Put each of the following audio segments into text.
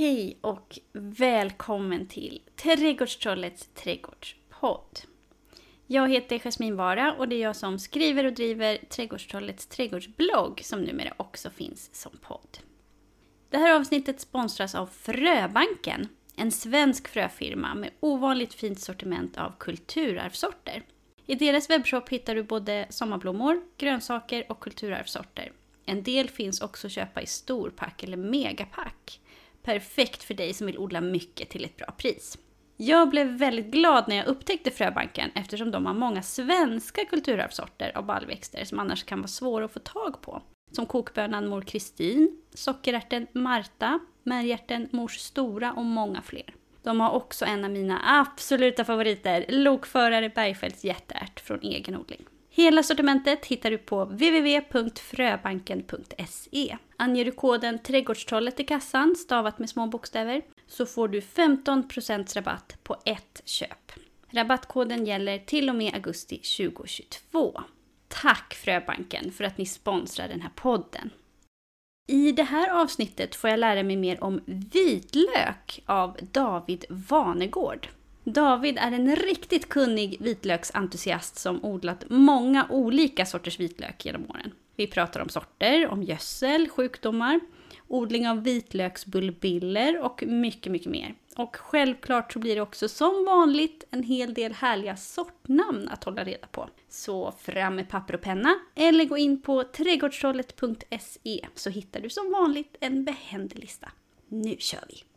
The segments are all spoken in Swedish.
Hej och välkommen till Trädgårdstrollets trädgårdspodd. Jag heter Jasmin Vara och det är jag som skriver och driver Trädgårdstrollets trädgårdsblogg som numera också finns som podd. Det här avsnittet sponsras av Fröbanken, en svensk fröfirma med ovanligt fint sortiment av kulturarvssorter. I deras webbshop hittar du både sommarblommor, grönsaker och kulturarvssorter. En del finns också att köpa i storpack eller megapack. Perfekt för dig som vill odla mycket till ett bra pris. Jag blev väldigt glad när jag upptäckte Fröbanken eftersom de har många svenska kulturarvssorter av baljväxter som annars kan vara svåra att få tag på. Som kokbönan Mor Kristin, sockerärten Marta, märgärten Mors Stora och många fler. De har också en av mina absoluta favoriter, lokförare Bergfeldts jätteärt från egen odling. Hela sortimentet hittar du på www.fröbanken.se. Anger du koden Trädgårdstrollet i kassan, stavat med små bokstäver, så får du 15% rabatt på ett köp. Rabattkoden gäller till och med augusti 2022. Tack Fröbanken för att ni sponsrar den här podden. I det här avsnittet får jag lära mig mer om vitlök av David Vanegård. David är en riktigt kunnig vitlöksentusiast som odlat många olika sorters vitlök genom åren. Vi pratar om sorter, om gödsel, sjukdomar, odling av vitlöksbulbiller och mycket, mycket mer. Och självklart så blir det också som vanligt en hel del härliga sortnamn att hålla reda på. Så fram med papper och penna eller gå in på trädgårdstrollet.se så hittar du som vanligt en behändig lista. Nu kör vi!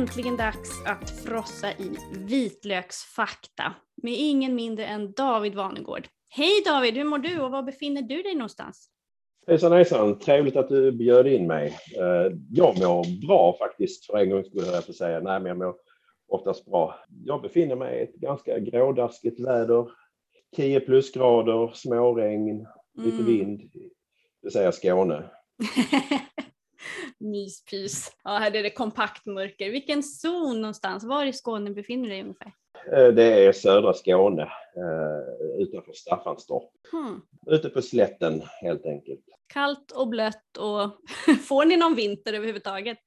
Äntligen dags att frossa i vitlöksfakta med ingen mindre än David Vanegård. Hej David, hur mår du och var befinner du dig någonstans? Hejsan hejsan, trevligt att du bjöd in mig. Eh, Jag mår bra faktiskt för en gång skulle jag på säga. Nej, men jag mår oftast bra. Jag befinner mig i ett ganska grådaskigt väder. 10 plusgrader, småregn, lite Mm. vind. Det säger Skåne. Myspys. Ja, här är det kompakt mörker. Vilken zon någonstans? Var i Skåne befinner du dig ungefär? Eh, Det är södra Skåne eh, utanför Staffanstorp. Hmm. Ute på slätten helt enkelt. Kallt och blött och får ni någon vinter överhuvudtaget?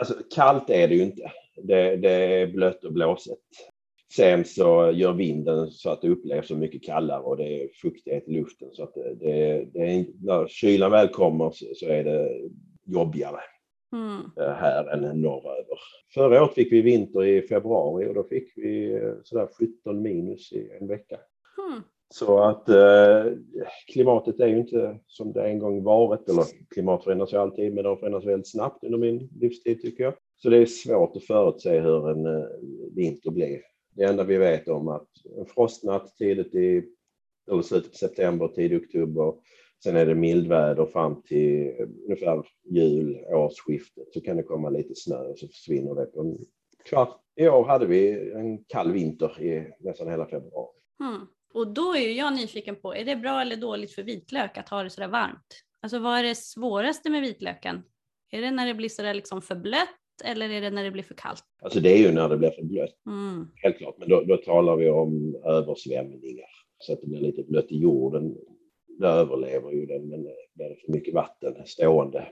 Alltså kallt är det ju inte. Det, det är blött och blåsigt. Sen så gör vinden så att det upplevs så mycket kallare och det är fuktighet i luften så att det, det, det är, när kylan väl kommer så, så är det jobbigare Hmm. eh, här än norröver. Förra året fick vi vinter i februari och då fick vi eh, sådär 17 minus i en vecka. Hmm. Så att eh, klimatet är ju inte som det en gång varit, eller klimat förändras ju alltid, men de förändras väldigt snabbt under min livstid tycker jag. Så det är svårt att förutse hur en eh, vinter blir. Det enda vi vet om att en frostnatt tidigt i, eller slutet på september, tidig oktober, sen är det mildväder fram till ungefär jul, årsskiftet, så kan det komma lite snö och så försvinner det på en kvart. I år hade vi en kall vinter i nästan hela februari. Hmm. Och då är ju jag nyfiken på, är det bra eller dåligt för vitlök att ha det sådär varmt? Alltså vad är det svåraste med vitlöken? Är det när det blir sådär liksom för blött eller är det när det blir för kallt? Alltså det är ju när det blir för blött, Mm. helt klart. Men då, då talar vi om översvämningar. Så att det blir lite blött i jorden. Det överlever ju den, men blir det för mycket vatten stående,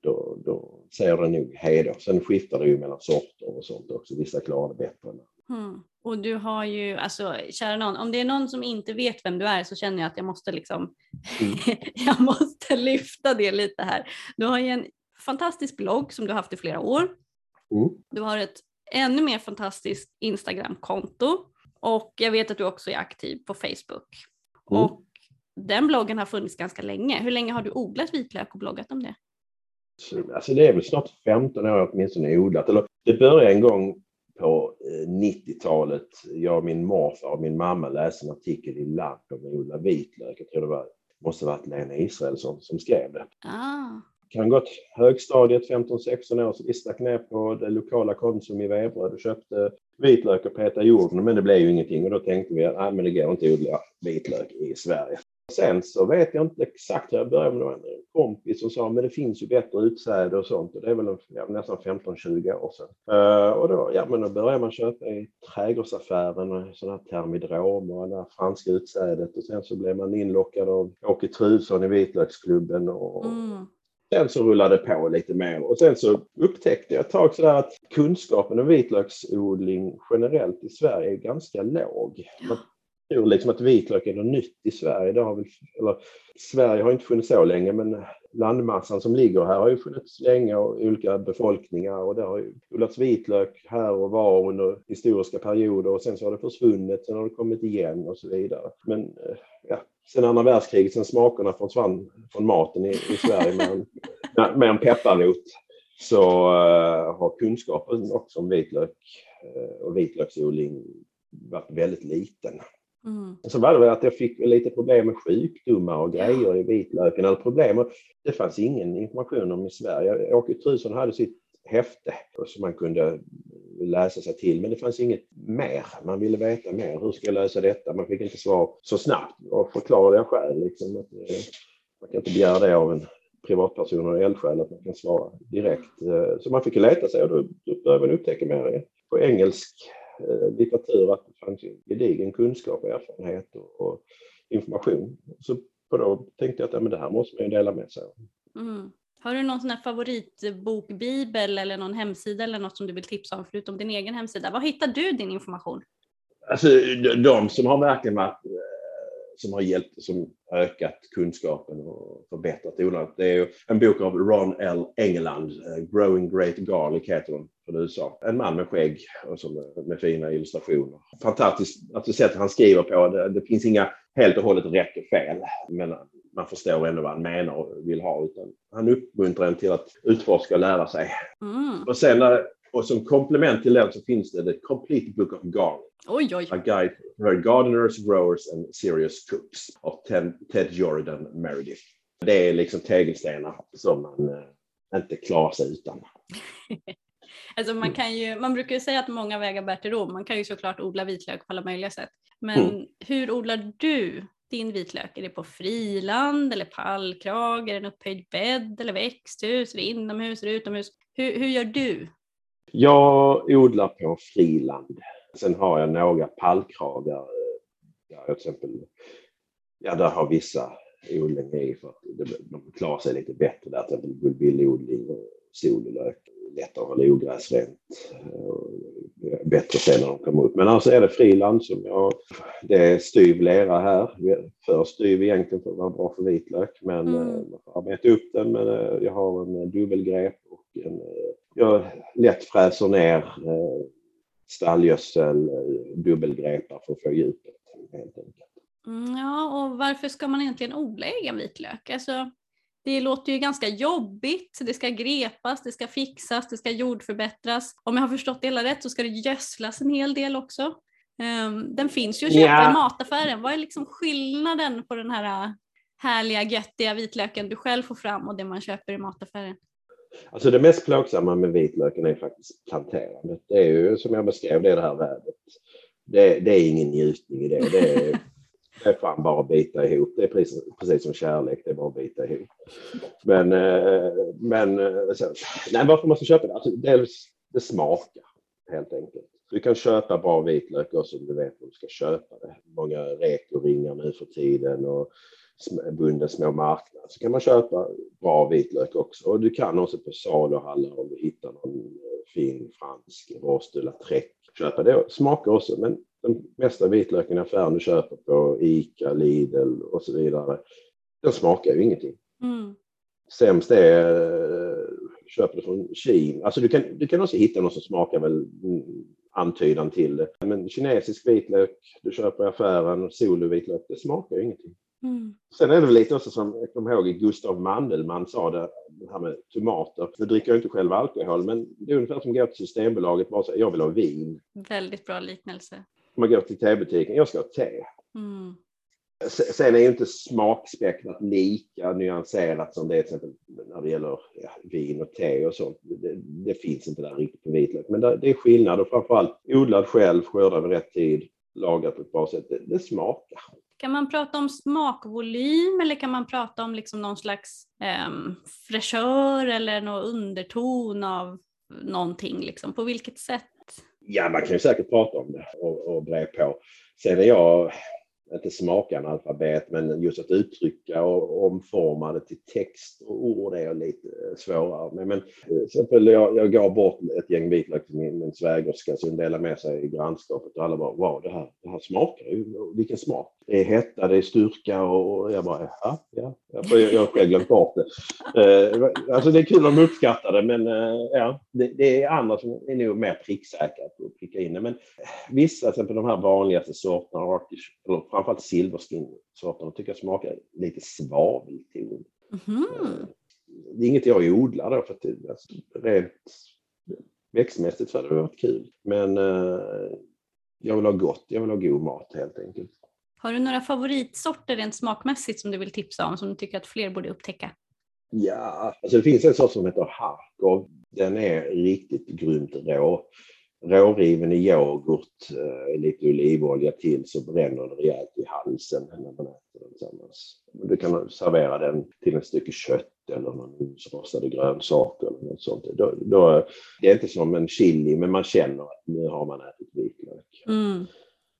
då, då säger det nog hej då. Sen skiftar det ju mellan sorter och sånt också. Vissa klarar det bättre. än. Mm. Och du har ju, alltså kära någon, om det är någon som inte vet vem du är så känner jag att jag måste liksom, Mm. jag måste lyfta det lite här. Du har ju en fantastisk blogg som du har haft i flera år. Mm. Du har ett ännu mer fantastiskt Instagram-konto och jag vet att du också är aktiv på Facebook. Mm. Och den bloggen har funnits ganska länge. Hur länge har du odlat vitlök och bloggat om det? Så, Alltså det är väl snart 15 år åtminstone odlat. Eller det började en gång på eh, 90-talet. Jag och min morfar och min mamma läste en artikel i Land om att odla vitlök. Jag tror det var, måste varit Lena Israelsson som skrev det. Ah. kan gått högstadiet 15-16 år så vi stack ner på det lokala Konsum i Veberöd och köpte vitlök och petade jorden men det blev ju ingenting och då tänkte vi att ah, men det går inte att odla vitlök i Sverige. Sen så vet jag inte exakt hur jag började, men det var en kompis som sa men det finns ju bättre utsäde och sånt och det är väl ja, nästan 15-20 år sedan. Uh, och då, ja, men då började man köpa i trädgårdsaffären och sådana här termidrom och alla franska utsädet och sen så blev man inlockad av Åke Trudson i vitlöksklubben och mm. Sen så rullade det på lite mer och sen så upptäckte jag ett tag sådär att kunskapen om vitlöksodling generellt i Sverige är ganska låg. Man tror liksom att vitlök är något nytt i Sverige. Det har väl, eller, Sverige har inte funnits så länge men landmassan som ligger här har ju funnits länge och olika befolkningar och det har ju odlats vitlök här och var under historiska perioder och sen så har det försvunnit, sen har det kommit igen och så vidare. Men eh, ja, sen andra världskriget, sen smakerna försvann från maten i, i Sverige med en, med en pepparrot så uh, har kunskapen också om vitlök uh, och vitlöksodling varit väldigt liten. Mm. Så var det väl att jag fick lite problem med sjukdomar och grejer i vitlöken. Eller problem. Det fanns ingen information om i Sverige. Åke Trusson hade sitt häfte som man kunde läsa sig till. Men det fanns inget mer. Man ville veta mer. Hur ska jag lösa detta? Man fick inte svar så snabbt och förklarliga skäl. Liksom att, eh, man kan inte begära det av en privatperson och eldsjäl att man kan svara direkt. Eh, så man fick leta sig och då, då började man upptäcka mer på engelsk litteratur att det fanns gedigen kunskap och erfarenhet och, information. Så på då tänkte jag att ja, men det här måste man ju dela med sig av. Mm. Har du någon sån favoritbokbibel eller någon hemsida eller något som du vill tipsa om förutom din egen hemsida? Var hittar du din information? Alltså de som har verkligen varit eh, som har hjälpt, som ökat kunskapen och förbättrat odlandet. Det är en bok av Ron L. Engeland, eh, Growing Great Garlic heter den från USA. En man med skägg och som, med fina illustrationer. Fantastiskt att sättet han skriver på. Det, det finns inga helt och hållet rätt och fel. Men man förstår ändå vad han menar och vill ha. Utan han uppmuntrar en till att utforska och lära sig. Mm. Och sen och som komplement till den så finns det The Complete Book of Garlic. Oj, oj. A Guide for Gardeners, Growers and Serious Cooks av Ted Jordan Meredith. Det är liksom tegelstenar som man eh, inte klarar sig utan. Alltså man, kan ju, man brukar ju säga att många vägar bär till Rom. Man kan ju såklart odla vitlök på alla möjliga sätt. Men mm. hur odlar du din vitlök? Är det på friland eller pallkrag? Är det en upphöjd bädd eller växthus? Är det inomhus eller utomhus? Hur, hur gör du? Jag odlar på friland. Sen har jag några pallkragar. Där till exempel, ja, där har vissa odling i för att de klarar sig lite bättre där. Till exempel bullbillodling och sololök lättare att hålla ogräsrent. Bättre sen när de kommer upp. Men alltså är det friland som jag... Det är styv lera här. För styv egentligen för att vara bra för vitlök. Men mm. Eh, man får arbeta upp den. Men eh, jag har en eh, dubbelgrep och en, jag lätt fräser ner stallgödsel, dubbelgrepar för att få djupet helt enkelt. Mm, ja, och varför ska man egentligen odla egen vitlök? Alltså, det låter ju ganska jobbigt. Det ska grepas, det ska fixas, det ska jordförbättras. Om jag har förstått det hela rätt så ska det gödslas en hel del också. Um, den finns ju att köpa yeah. i mataffären. Vad är liksom skillnaden på den här äh, härliga göttiga vitlöken du själv får fram och det man köper i mataffären? Alltså det mest plågsamma med vitlöken är faktiskt planterandet. Det är ju som jag beskrev, det är det här vädret. Det, det är ingen njutning i det. det är, det är fan bara att bita ihop. Det är precis, precis som kärlek, det är bara att bita ihop. Men, eh, men eh, så, nej, varför man ska köpa det? Alltså, dels, det smakar helt enkelt. Du kan köpa bra vitlök också om du vet vad du ska köpa det. Många rekoringar nu för tiden och bundens små marknad så kan man köpa bra vitlök också. Och du kan också på saluhallar om du hittar någon eh, fin fransk rost eller träck köpa det. Smakar också men den mesta vitlöken i affären du köper på ICA, Lidl och så vidare, den smakar ju ingenting. Mm. Sämst är köper du från Kina. Alltså du kan, du kan också hitta något som smakar väl antydan till det. Men kinesisk vitlök du köper i affären, solovitlök, det smakar ju ingenting. Mm. Sen är det väl lite också som, jag kommer ihåg Gustav Mandelmann sa det, det här med tomater. Nu dricker jag inte själv alkohol, men det är ungefär som att gå till Systembolaget och säga jag vill ha vin. Väldigt bra liknelse man går till tebutiken, jag ska ha te. Mm. Sen är ju inte smakspektrat lika nyanserat som det är till exempel när det gäller ja, vin och te och sånt. Det, det, finns inte där riktigt på vitlök. Men det, det är skillnad och framförallt odlad själv, skördad vid rätt tid, lagad på ett bra sätt. Det, det smakar. Kan man prata om smakvolym eller kan man prata om liksom någon slags eh, fräschör eller någon underton av någonting? Liksom? På vilket sätt? Ja, man kan ju säkert prata om det och, och bre på. Sen är jag inte smakanalfabet, men just att uttrycka och omforma det till text och ord är lite eh, svårare. Men, men till exempel jag, jag gav bort ett gäng vitlök till min, min svägerska som delade med sig i grannskapet och alla bara wow, det här, det här smakar ju, vilken smak. Det är hetta, det är styrka och jag bara ja, ja. Jag, jag har själv glömt bort det. Eh, alltså det är kul om de uppskattar det men eh, ja, det, det, är andra som är nog mer pricksäkra på att pricka in det. Men vissa, till exempel de här vanligaste sorterna, eller framförallt silverskin-sorterna, tycker jag smakar lite svavelton. Mm. Det är inget jag odlar då för att alltså, rent växtmässigt så hade det varit kul. Men eh, jag vill ha gott, jag vill ha god mat helt enkelt. Har du några favoritsorter rent smakmässigt som du vill tipsa om som du tycker att fler borde upptäcka? Ja, alltså det finns en sort som heter Harkov. Den är riktigt grymt rå. Råriven i yoghurt, eh, lite olivolja till så bränner det rejält i halsen när man äter den tillsammans. Du kan servera den till ett stycke kött eller någon ugnsrostade grönsaker eller något sånt. Då, då, det är inte som en chili men man känner att nu har man ätit vitlök. Mm.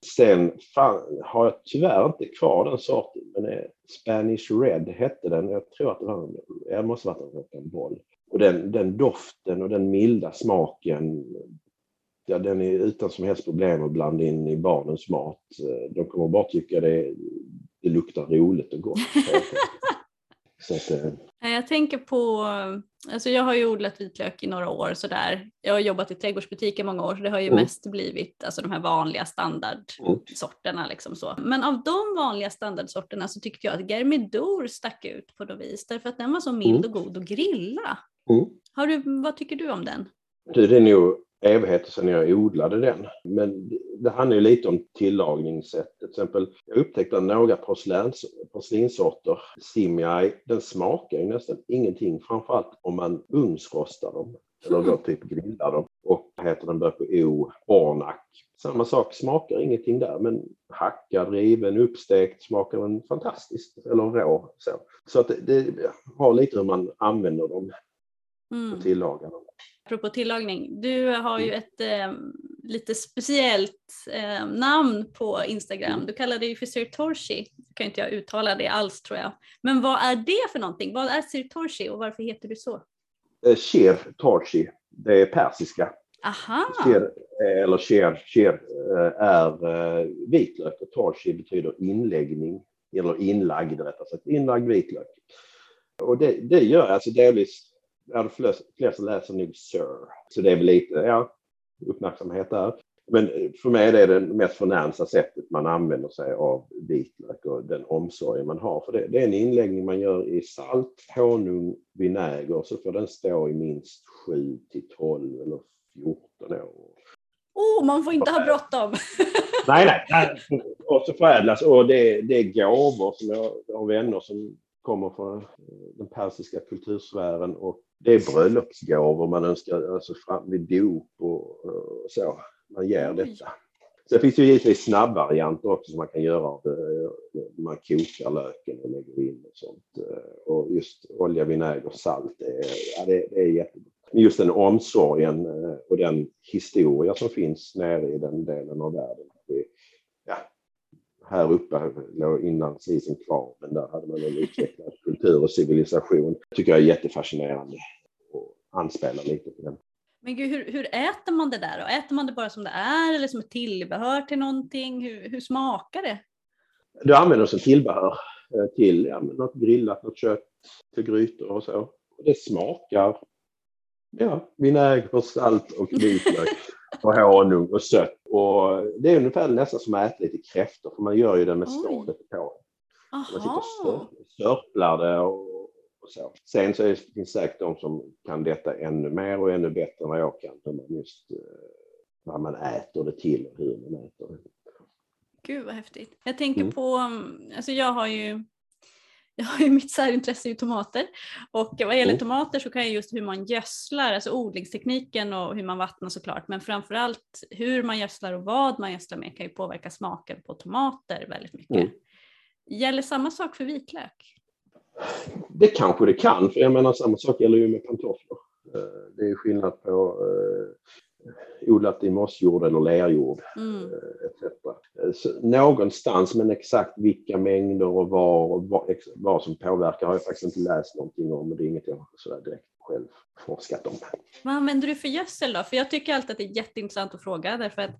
Sen fan, har jag tyvärr inte kvar den sorten, men eh, Spanish Red hette den. Jag tror att det var, jag måste varit en boll. Och den, den doften och den milda smaken, ja, den är utan som helst problem att blanda in i barnens mat. De kommer bara tycka det, det luktar roligt och gott. Så att, eh, jag tänker på, alltså jag har ju odlat vitlök i några år sådär. Jag har jobbat i trädgårdsbutik i många år så det har ju mm. mest blivit alltså de här vanliga standardsorterna. Mm. Liksom så. Men av de vanliga standardsorterna så tyckte jag att Germidor stack ut på något vis därför att den var så mild och god att grilla. Mm. Har du, vad tycker du om den? Du, det är nog evigheter sedan jag odlade den. Men det handlar ju lite om tillagningssätt. Till exempel, jag upptäckte några porslinssorter, simiai, den smakar ju nästan ingenting, framförallt om man ugnsrostar dem. Eller då typ grillar dem. Och heter den börjar på O, Ornak. Samma sak, smakar ingenting där, men hackad, riven, uppstekt smakar den fantastiskt. Eller rå. Så, så att det, det har lite hur man använder dem mm. och dem. Apropå tillagning, du har ju mm. ett eh, lite speciellt eh, namn på Instagram. Mm. Du kallar dig för Sir Torshi. kan inte jag uttala det alls tror jag. Men vad är det för någonting? Vad är Sir Torshi och varför heter du så? Eh, Sher Torshi, det är persiska. Aha. Sher, eh, eller sher, sher eh, är vitlök och Torshi betyder inläggning, eller inlagd rättare sagt, inlagd vitlök. Och det, det gör alltså delvis ja, de flesta läser nog Sir. Så det är väl lite, ja, uppmärksamhet där. Men för mig är det det mest förnämsta sättet man använder sig av vitlök och den omsorg man har. För det, det är en inläggning man gör i salt, honung, vinäger så får den stå i minst 7 till 12 eller 14 år. Oh, man får inte ha bråttom! nej, nej, nej. Och så förädlas och det, det är gåvor som jag har vänner som kommer från den persiska kultursfären och det är bröllopsgåvor man önskar alltså fram vid dop och, och så. Man ger detta. Sen finns det ju givetvis snabbvarianter också som man kan göra av Man kokar löken och lägger in och sånt. Och just olja, vinäger och salt, det är, ja, det, det är jättebra. Men just den omsorgen och den historia som finns nere i den delen av världen. Ja, här uppe låg inlandsisen kvar, men där hade man en utvecklad kultur och civilisation. Det tycker jag är jättefascinerande och anspelar lite på den. Men gud, hur, hur, äter man det där då? Äter man det bara som det är eller som ett tillbehör till någonting? Hur, hur smakar det? Du använder det som tillbehör eh, till ja, något grillat, något kött, till grytor och så. Det smakar ja, vinäger, salt och vitlök och honung och sött. Och det är ungefär nästan som att äta lite kräftor för man gör ju det med stålet på. Man sitter och sörplar det och, och, så. Sen så är, finns det säkert de som kan detta ännu mer och ännu bättre än vad jag kan. Man just, eh, vad man äter det till och hur man äter det. Gud vad häftigt. Jag tänker mm. på, alltså jag har ju jag har ju mitt särintresse i tomater och vad gäller mm. tomater så kan jag just hur man gödslar, alltså odlingstekniken och hur man vattnar såklart, men framförallt hur man gödslar och vad man gödslar med kan ju påverka smaken på tomater väldigt mycket. Mm. Gäller samma sak för vitlök? Det kanske det kan, för jag menar samma sak gäller ju med pantofflor. Eh, det är skillnad på eh, odlat i mossjord eller lerjord mm. Eh, etc. Så någonstans, men exakt vilka mängder och var och vad, vad, som påverkar har jag faktiskt inte läst någonting om och det är inget jag sådär direkt själv forskat om. Vad använder du för gödsel då? För jag tycker alltid att det är jätteintressant att fråga därför att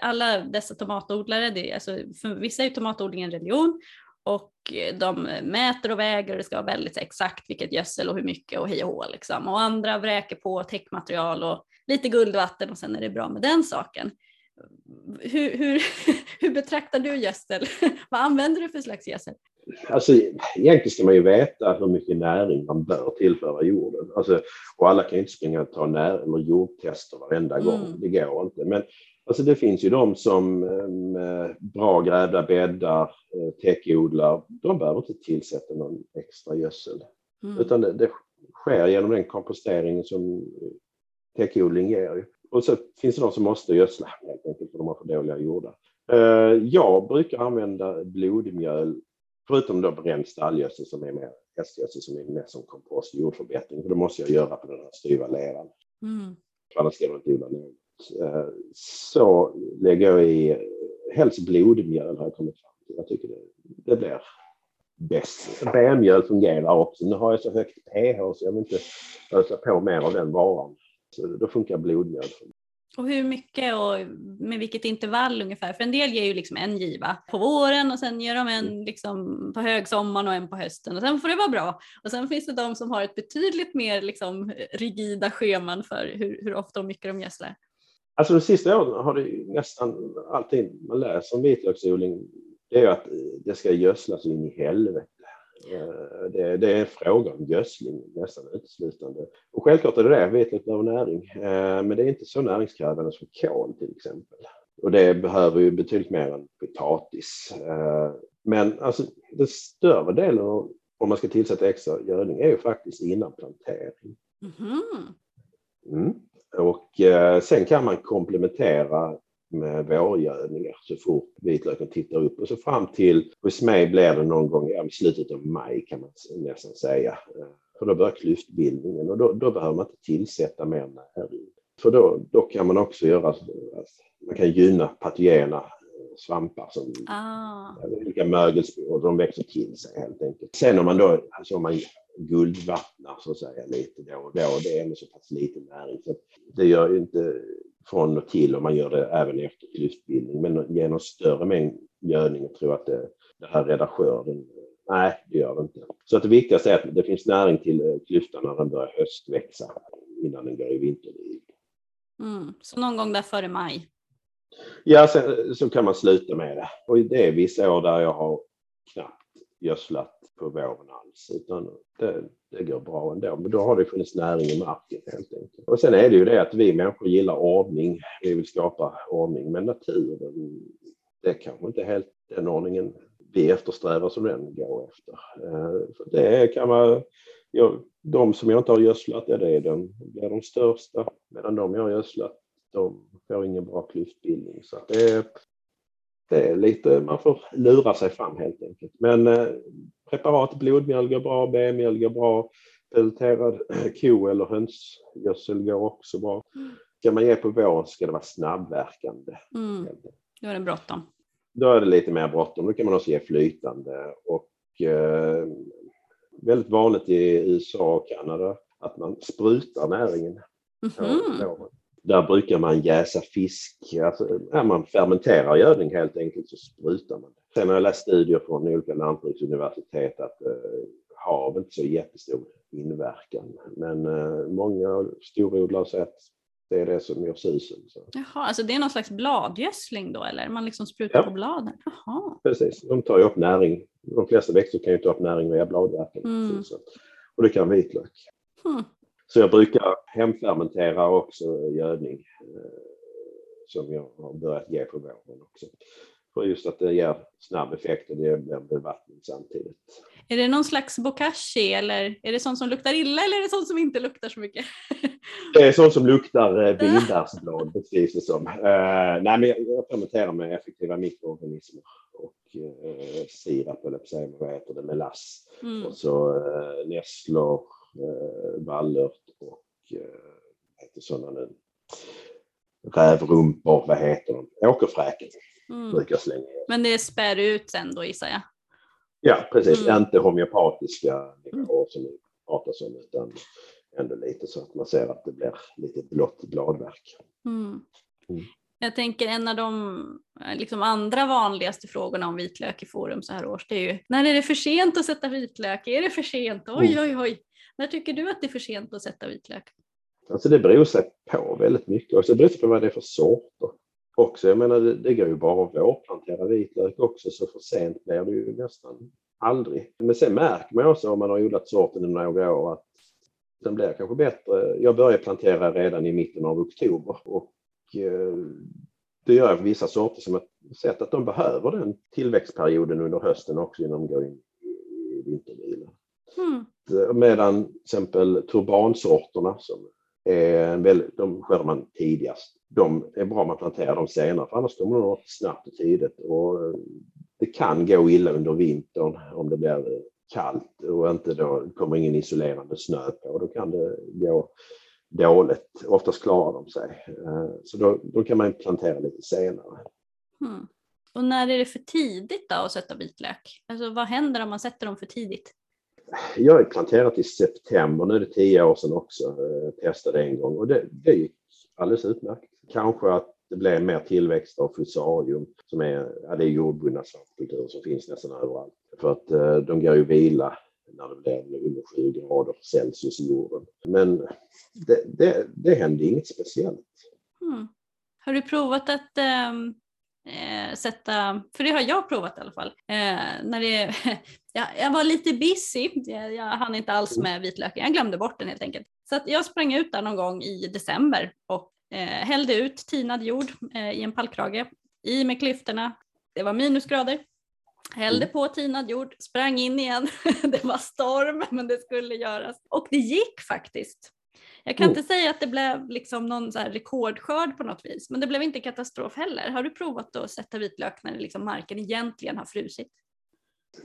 alla dessa tomatodlare, det är, alltså, för vissa är tomatodling en religion och de mäter och väger och det ska vara väldigt exakt vilket gödsel och hur mycket och hej och hå liksom. Och andra vräker på täckmaterial och lite guldvatten och sen är det bra med den saken. Hur, hur, hur betraktar du gödsel? Vad använder du för slags gödsel? Alltså, egentligen ska man ju veta hur mycket näring man bör tillföra jorden. Alltså, och alla kan inte springa och ta när eller jordtester varenda gång. Mm. Det går inte. Men Alltså det finns ju de som med bra grävda bäddar eh, täckodlar, de behöver inte tillsätta någon extra gödsel. Mm. Utan det, det, sker genom den komposteringen som täckodling ger. Och så finns det de som måste gödsla helt enkelt för de har för dåliga jordar. Eh, jag brukar använda blodmjöl, förutom då bränd stallgödsel som är mer hästgödsel som är mer som kompost och jordförbättring. För det måste jag göra på den här styva leran. Mm. Annars ska jag inte odla något. Så lägger jag i helst blodmjöl har jag kommit fram till. Jag tycker det, det blir bäst. B-mjöl fungerar också. Nu har jag så högt pH så jag vill inte ösa på mer av den varan. Då funkar blodmjöl. Och hur mycket och med vilket intervall ungefär? För en del ger ju liksom en giva på våren och sen ger de en mm. liksom på högsommaren och en på hösten och sen får det vara bra. Och sen finns det de som har ett betydligt mer liksom rigida scheman för hur, hur ofta och mycket de gödslar. Alltså de sista åren har det nästan alltid man läser om vitlöksodling, det är att det ska gödslas in i helvete. Eh, det, det är en fråga om gödsling nästan uteslutande. Och självklart är det det, vitlök behöver näring. Eh, men det är inte så näringskrävande som kål till exempel. Och det behöver ju betydligt mer än potatis. Eh, men alltså den större delen om man ska tillsätta extra gödning är ju faktiskt innan plantering. Mm. Mm. Och sen kan man komplementera med vårgödningar så fort vitlöken tittar upp och så fram till, hos mig blir det någon gång i slutet av maj kan man nästan säga. Eh, för då börjar klyftbildningen och då, då behöver man inte tillsätta mer näring. För då, då kan man också göra, man kan gynna patogena svampar som ah. olika mögelspår, de växer till sig helt enkelt. Sen om man då, alltså om man guldvattnar så att säga lite då och då, det är ändå så pass lite näring så det gör ju inte från och till om man gör det även efter klyftbildning, men genom större mängd gödning och tro att det, det här räddar skörden. Nej, det gör det inte. Så att det viktigaste är att det finns näring till eh, klyftan när den börjar höstväxa innan den går i vinterliv. Mm, så någon gång där före maj? Ja, sen, så kan man sluta med det. Och det är vissa år där jag har knappt gödslat på våren alls, utan det, det går bra ändå. Men då har det funnits näring i marken helt enkelt. Och sen är det ju det att vi människor gillar ordning. Vi vill skapa ordning, men naturen, det är kanske inte helt den ordningen vi eftersträvar som den går efter. Eh, för det kan vara, ja, de som jag inte har gödslat, ja, det är de, är de största, medan de jag har gödslat, de får ingen bra klyftbildning. Så det är, det är lite, man får lura sig fram helt enkelt. Men eh, preparat, blodmjöl går bra, B-mjöl går bra, pelleterad ko eller hönsgödsel går också bra. Ska man ge på våren ska det vara snabbverkande. Mm. Då är det bråttom. Då är det lite mer bråttom. Då kan man också ge flytande och eh, väldigt vanligt i USA och Kanada att man sprutar näringen. Mm -hmm där brukar man jäsa fisk. Alltså, man fermenterar gödning helt enkelt så sprutar man. Sen har jag läst studier från olika lantbruksuniversitet att eh, hav inte så jättestor inverkan. Men eh, många storodlare säger att det är det som gör susen. Så. Jaha, alltså det är någon slags bladgödsling då eller? Man liksom sprutar ja. på bladen? Jaha. Precis, de tar ju upp näring. De flesta växter kan ju ta upp näring via bladverken. Mm. Och det kan vitlök. Hmm. Så jag brukar hemfermentera också gödning eh, som jag har börjat ge på våren också. för just att det ger snabb effekt och det blir bevattning samtidigt. Är det någon slags bokashi eller är det sånt som luktar illa eller är det sånt som inte luktar så mycket? Det är sånt som luktar eh, vinbärsblad beskrivs det som. Uh, nej, men jag fermenterar med effektiva mikroorganismer och uh, sirap, eller vad heter det, melass. Mm. Och så uh, nässlor, vallört och uh, vad heter sådana nu? Rävrumpor, vad heter de? Åkerfräken mm. brukar slänga Men det spär ut sen då gissar jag? Ja, precis. Mm. Inte homeopatiska nivåer som vi pratar om, utan ändå lite så att man ser att det blir lite blått bladverk. Mm. Mm. Jag tänker en av de liksom andra vanligaste frågorna om vitlök i forum så här års, det är ju när är det för sent att sätta vitlök? Är det för sent? Oj, mm. oj, oj. När tycker du att det är för sent att sätta vitlök? Alltså det beror sig på väldigt mycket också. Det beror sig på vad det är för sorter också. Jag menar, det, det går ju bara att vårplantera vitlök också, så för sent blir det ju nästan aldrig. Men sen märker man också om man har odlat sorten i några år att den blir kanske bättre. Jag började plantera redan i mitten av oktober och eh, det gör jag för vissa sorter som jag sett att de behöver den tillväxtperioden under hösten också innan de går in i vintervila. Mm. Medan till exempel turbansorterna som är väldigt, de skördar man tidigast de är bra om man planterar dem senare, för annars kommer de upp snabbt och tidigt. Och det kan gå illa under vintern om det blir kallt och inte då kommer ingen isolerande snö på. Då kan det gå dåligt. Oftast klarar de sig. Eh, så då, då kan man plantera lite senare. Hmm. Och när är det för tidigt då att sätta vitlök? Alltså vad händer om man sätter dem för tidigt? Jag har planterat i september, nu är det tio år sedan också, eh, testade en gång och det, det gick alldeles utmärkt. Kanske att det blev mer tillväxt av fusarium som är, ja, det är jordbundna svampkulturer som finns nästan överallt. För att eh, de går ju vila när det blir under 7 grader Celsius i jorden. Men det, det, det hände inget speciellt. Mm. Har du provat att äh, sätta, för det har jag provat i alla fall, äh, när det, jag, jag var lite busy, jag, jag hann inte alls med vitlöken, jag glömde bort den helt enkelt. Så jag sprang ut där någon gång i december och eh, hällde ut tinad jord eh, i en pallkrage, i med klyftorna. Det var minusgrader. Hällde mm. på tinad jord, sprang in igen. det var storm, men det skulle göras. Och det gick faktiskt. Jag kan mm. inte säga att det blev liksom någon så rekordskörd på något vis, men det blev inte katastrof heller. Har du provat att sätta vitlök när liksom marken egentligen har frusit?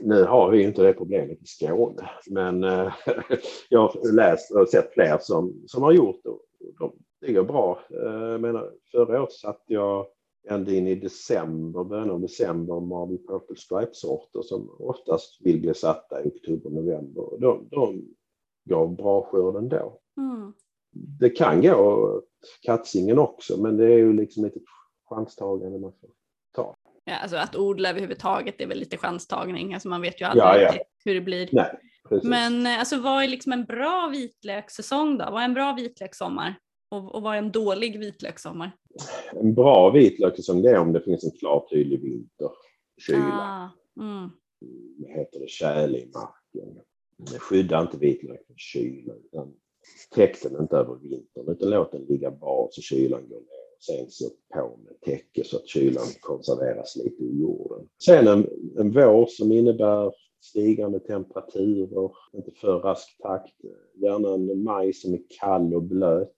Nu har vi inte det problemet i Skåne, men äh, jag har läst och sett fler som, som har gjort det. De, det går bra. Eh, menar, förra året satt jag ända in i december, början av december, Marble Purple Stripe-sorter som oftast vill bli satta i oktober, november. De, de gav bra skörd ändå. Mm. Det kan gå katsingen också, men det är ju liksom lite chanstagande man får. Ja, alltså att odla överhuvudtaget är väl lite chanstagning, alltså man vet ju aldrig ja, ja. hur det blir. Nej, men eh, alltså, vad är liksom en bra vitlökssäsong då? Vad är en bra vitlökssommar? Och, och vad är en dålig vitlökssommar? En bra vitlökssäsong det är om det finns en klar tydlig vinter, kyla. Ah, mm. Heter det, tjäle i marken. Det skyddar inte vitlök från kyla utan täck den inte över vintern utan låt den ligga bra så kylan går ner. Sen så på med täcke så att kylan konserveras lite i jorden. Sen en, en vår som innebär stigande temperaturer, inte för rask takt. Gärna en maj som är kall och blöt.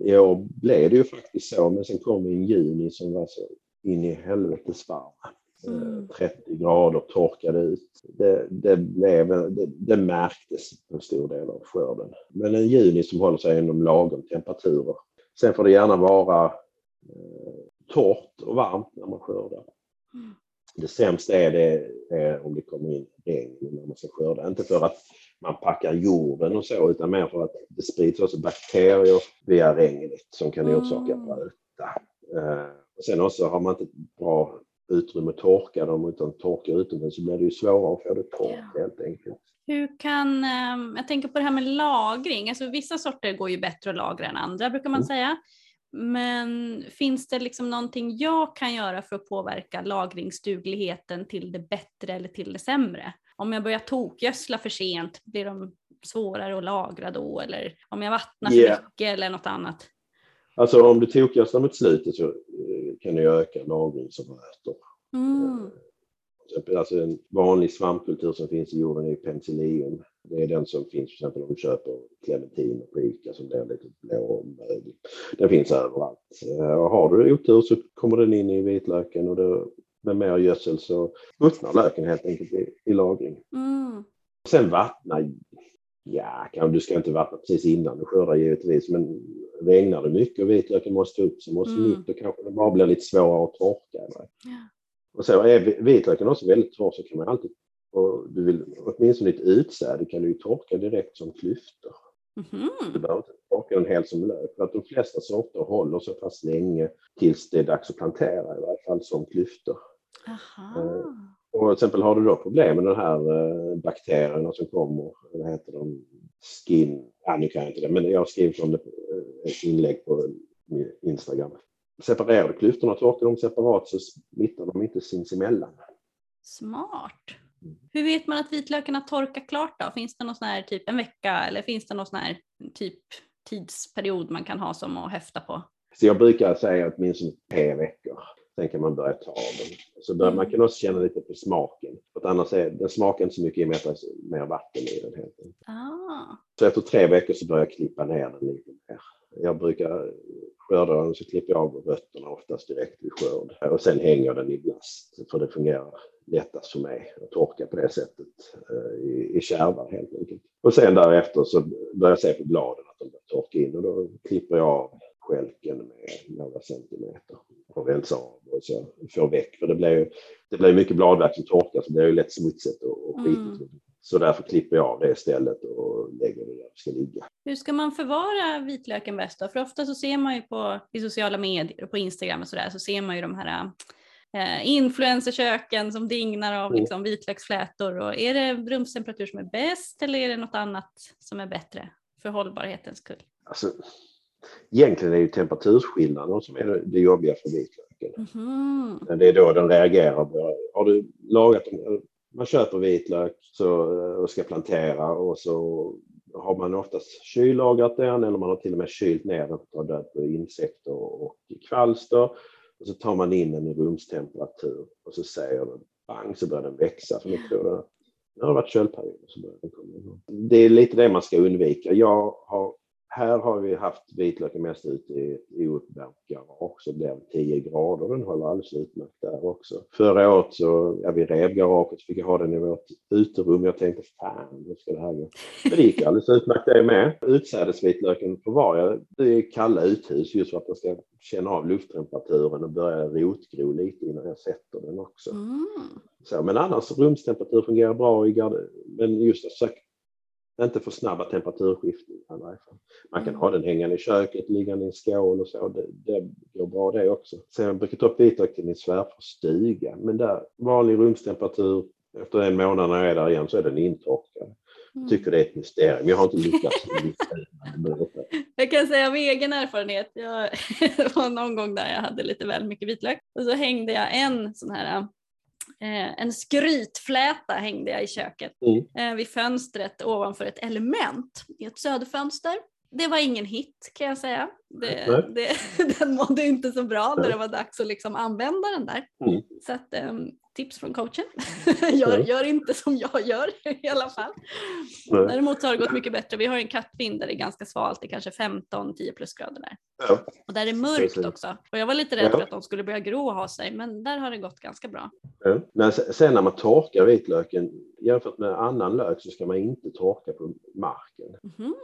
I år blev det ju faktiskt så, men sen kom en juni som var så in i helvetes varm. Mm. 30 grader, torkade ut. Det, det, blev, det, det märktes en stor del av skörden. Men en juni som håller sig inom lagom temperaturer. Sen får det gärna vara eh, torrt och varmt när man skördar. Mm. Det sämsta är det är om det kommer in regn när man ska skörda. Inte för att man packar jorden och så, utan mer för att det sprids också bakterier via regnet som kan orsaka mm. röta. Eh, sen också har man inte bra utrymme att torka dem, utan torkar utomhus så blir det ju svårare att få det torrt ja. helt enkelt. Hur kan, eh, jag tänker på det här med lagring, alltså vissa sorter går ju bättre att lagra än andra brukar man mm. säga. Men finns det liksom någonting jag kan göra för att påverka lagringsdugligheten till det bättre eller till det sämre? Om jag börjar tokgödsla för sent, blir de svårare att lagra då? Eller om jag vattnar för yeah. mycket eller något annat? Alltså om du tokgödslar mot slutet så eh, kan du öka lagring som röter. Mm. Alltså en vanlig svampkultur som finns i jorden är penicillium. Det är den som finns till exempel om du köper clementiner på ICA som blir lite blå och möglig. Den finns överallt. Och har du otur så kommer den in i vitlöken och det, med mer gödsel så ruttnar löken helt enkelt i, i lagring. Mm. Sen vattna, ja, kan, du ska inte vattna precis innan du skördar givetvis, men regnar det mycket och vitlöken måste upp så måste Mm. mitt och kanske det bara blir lite svårare att torka. Eller? Ja. Och så är vi- vitlöken också väldigt torr så kan man alltid, och du vill åtminstone ett utsäde kan du ju torka direkt som klyftor. Du Mhm. behöver inte torka den helt som lök för att de flesta sorter håller så pass länge tills det är dags att plantera i varje fall som klyftor. Aha. Och till exempel har du då problem med de här eh, bakterierna som kommer, vad heter de, skin, ja nu kan jag inte det, men jag skrivit om det på eh, ett inlägg på Instagram. Separerar du klyftorna och torkar dem separat så smittar de inte sinsemellan. Smart. Hur vet man att vitlöken har torkat klart då? Finns det någon sån här typ en vecka eller finns det någon sån här typ tidsperiod man kan ha som att häfta på? Så jag brukar säga åtminstone tre veckor. Sen kan man börja ta dem. Så bör, man kan också känna lite på smaken. För annars är den smakar inte så mycket i och med att det är mer vatten i den. Helt. Ah. Så efter tre veckor så börjar jag klippa ner den lite mer. Jag brukar skörda den så klipper jag av rötterna oftast direkt vid skörd. Och sen hänger den i blast för det fungerar lättast för mig att torka på det sättet eh, i, i kärvar helt enkelt. Och sen därefter så börjar jag se på bladen att de börjar torka in och då klipper jag av skälken med några centimeter och rensar av och så får väck. För det blir ju det blir mycket bladverk som torkar så det blir ju lätt smutsigt och, och skitigt. Mm. Så därför klipper jag av det istället det där det ska ligga. Hur ska man förvara vitlöken bäst då? För ofta så ser man ju på i sociala medier och på Instagram och sådär så ser man ju de här eh, influencerköken som dignar av Mm. liksom, vitlöksflätor. Och är det rumstemperatur som är bäst eller är det något annat som är bättre för hållbarhetens skull? Alltså, egentligen är ju temperaturskillnaden som är det, jobbiga för vitlöken. Men Det är då den reagerar. Har du lagat dem, man köper vitlök så, och ska plantera och så har man oftast kyllagrat den eller man har till och med kylt ner den för att ta död på insekter och kvalster. Och så tar man in den i rumstemperatur och så säger den bang så börjar den växa. För nu tror nu har det varit köldperioder Så börjar den komma igång. Det är lite det man ska undvika. Jag har, här har vi haft vitlöken mest ute i ett ouppvärmt garage. Så blev 10 grader. Den håller alldeles utmärkt där också. Förra året så, ja, vi rev garaget fick jag ha den i vårt uterum. Jag tänkte fan, hur ska det här gå? Men det gick alldeles utmärkt det med. Utsädesvitlöken förvarar jag i kalla uthus just för att den ska känna av lufttemperaturen och börja rotgro lite innan jag sätter den också. Mm. Så, men annars rumstemperatur fungerar bra i garde, men just att sök, inte för snabba alla fall. Man kan Mm. ha den hängande i köket, liggande i en skål och så. Det, det går bra det också. Sen jag brukar ta upp vitlök till min svärfars stuga, men där vanlig rumstemperatur efter en månad när jag är där igen så är den intorkad. Mm. Tycker det är ett mysterium. Jag har inte lyckats lista ut det. Jag kan säga av egen erfarenhet, jag, var någon gång där jag hade lite väl mycket vitlök och så hängde jag en sån här en skrytfläta hängde jag i köket Mm. eh, vid fönstret ovanför ett element i ett söderfönster. Det var ingen hit kan jag säga. Det, det, den mådde inte så bra när det var dags att liksom använda den där. Mm. Så att, ehm, tips från coachen. gör, Ja. gör inte som jag gör i alla fall. Nej. Däremot har det gått mycket bättre. Vi har en kattvind där det är ganska svalt, det är kanske 15-10 plusgrader där. Ja. Och där är mörkt Precis. också. Och jag var lite rädd Ja. för att de skulle börja gro och ha sig, men där har det gått ganska bra. Ja. Men se- sen när man torkar vitlöken jämfört med annan lök så ska man inte torka på marken. Mhm.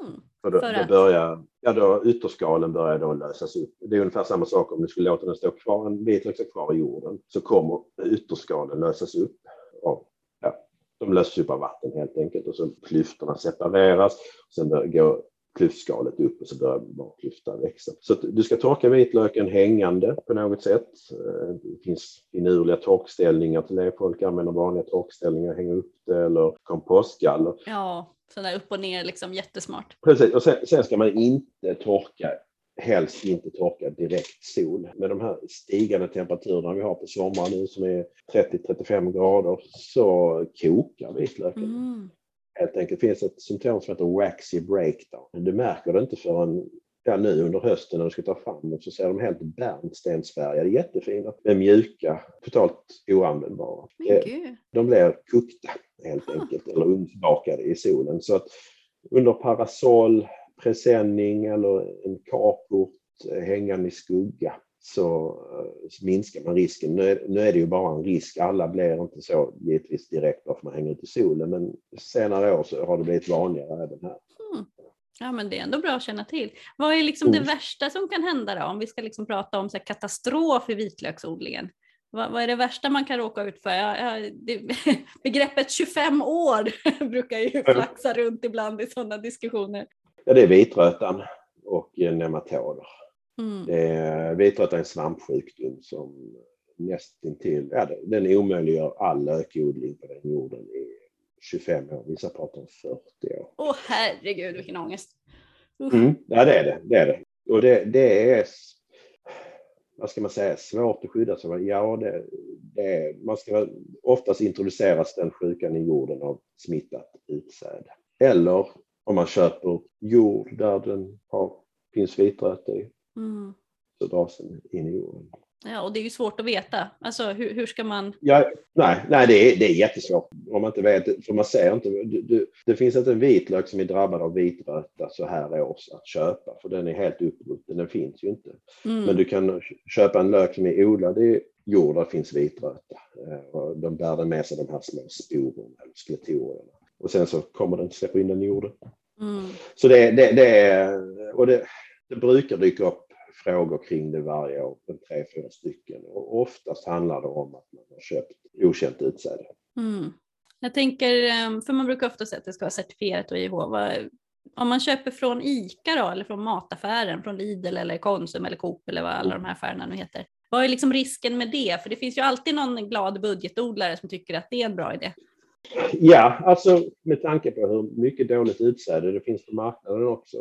För då, För då att? börjar ja, då ytterskalen börjar då lösas upp. Det är ungefär samma sak om du skulle låta den stå kvar, en vitlök stå kvar i jorden så kommer ytterskalen lösas upp. Av, ja, de löses upp av vatten helt enkelt och så klyftorna separeras. Sen börjar gå klyftskalet upp och så börjar bara klyftan växa. Så du ska torka vitlöken hängande på något sätt. Eh, Det finns finurliga torkställningar till det. Folk använder vanliga torkställningar, hänger upp det eller kompostgaller. Ja, så där upp och ner liksom jättesmart. Precis, och sen, sen ska man inte torka, helst inte torka direkt sol. Med de här stigande temperaturerna vi har på sommaren nu som är 30-35 grader så kokar vitlöken. Mm. Helt enkelt finns ett symptom som heter waxy breakdown. Du märker det inte förrän ja, nu under hösten när du ska ta fram dem så ser de helt bärnstensfärgade, jättefina, men mjuka, totalt oanvändbara. Gud. De blir kokta helt Ah. enkelt, eller ugnsbakade i solen. Så att under parasoll, presenning eller en carport eh, hängande i skugga så eh, minskar man risken. Nu är, nu är det ju bara en risk, alla blir inte så givetvis direkt bara för man hänger ute i solen, men senare år så har det blivit vanligare även här. Ja men det är ändå bra att känna till. Vad är liksom det Mm. värsta som kan hända då? Om vi ska liksom prata om så katastrof i vitlöksodlingen. Vad, vad är det värsta man kan råka ut för? Ja, ja, det, begreppet 25 år brukar ju flaxa runt ibland i sådana diskussioner. Ja, det är vitrötan och eh, nematoder. Mm. Är, vitröta är en svampsjukdom som nästintill, ja, den omöjliggör all lökodling på den jorden i 25 år. Vissa pratar om 40 år. Åh herregud vilken ångest. Mm, ja, det är det. det, är det. Och det, det är, vad ska man säga, svårt att skydda sig. Ja, det, det är, man ska, oftast introduceras den sjukan i jorden av smittat utsäde. Eller om man köper jord där den har, finns vitröta i, Mm. så den in i jorden. Ja, och det är ju svårt att veta. Alltså hur, hur ska man... Ja, nej, nej det, är, det är jättesvårt om man inte vet. För man ser inte. Du, du, det finns inte en vitlök som är drabbad av vitröta så här års att köpa. För den är helt upprutten. Den finns ju inte. Mm. Men du kan köpa en lök som är odlad i jord där det finns vitröta. Eh, Och de bär den med sig de här små sporerna eller skeletorierna. Och sen så kommer den släppa in den i jorden. Mm. Så det, det, det är, och det, det brukar dyka upp frågor kring det varje år, en tre, fyra stycken. Och oftast handlar det om att man har köpt okänt utsäde. Mm. Jag tänker, eh, för man brukar ofta säga att det ska vara certifierat och IH. Om man köper från ICA då, eller från mataffären, från Lidl eller Konsum eller Coop eller vad alla de här affärerna nu heter. Vad är liksom risken med det? För det finns ju alltid någon glad budgetodlare som tycker att det är en bra idé. Ja, alltså med tanke på hur mycket dåligt utsäde det finns på marknaden också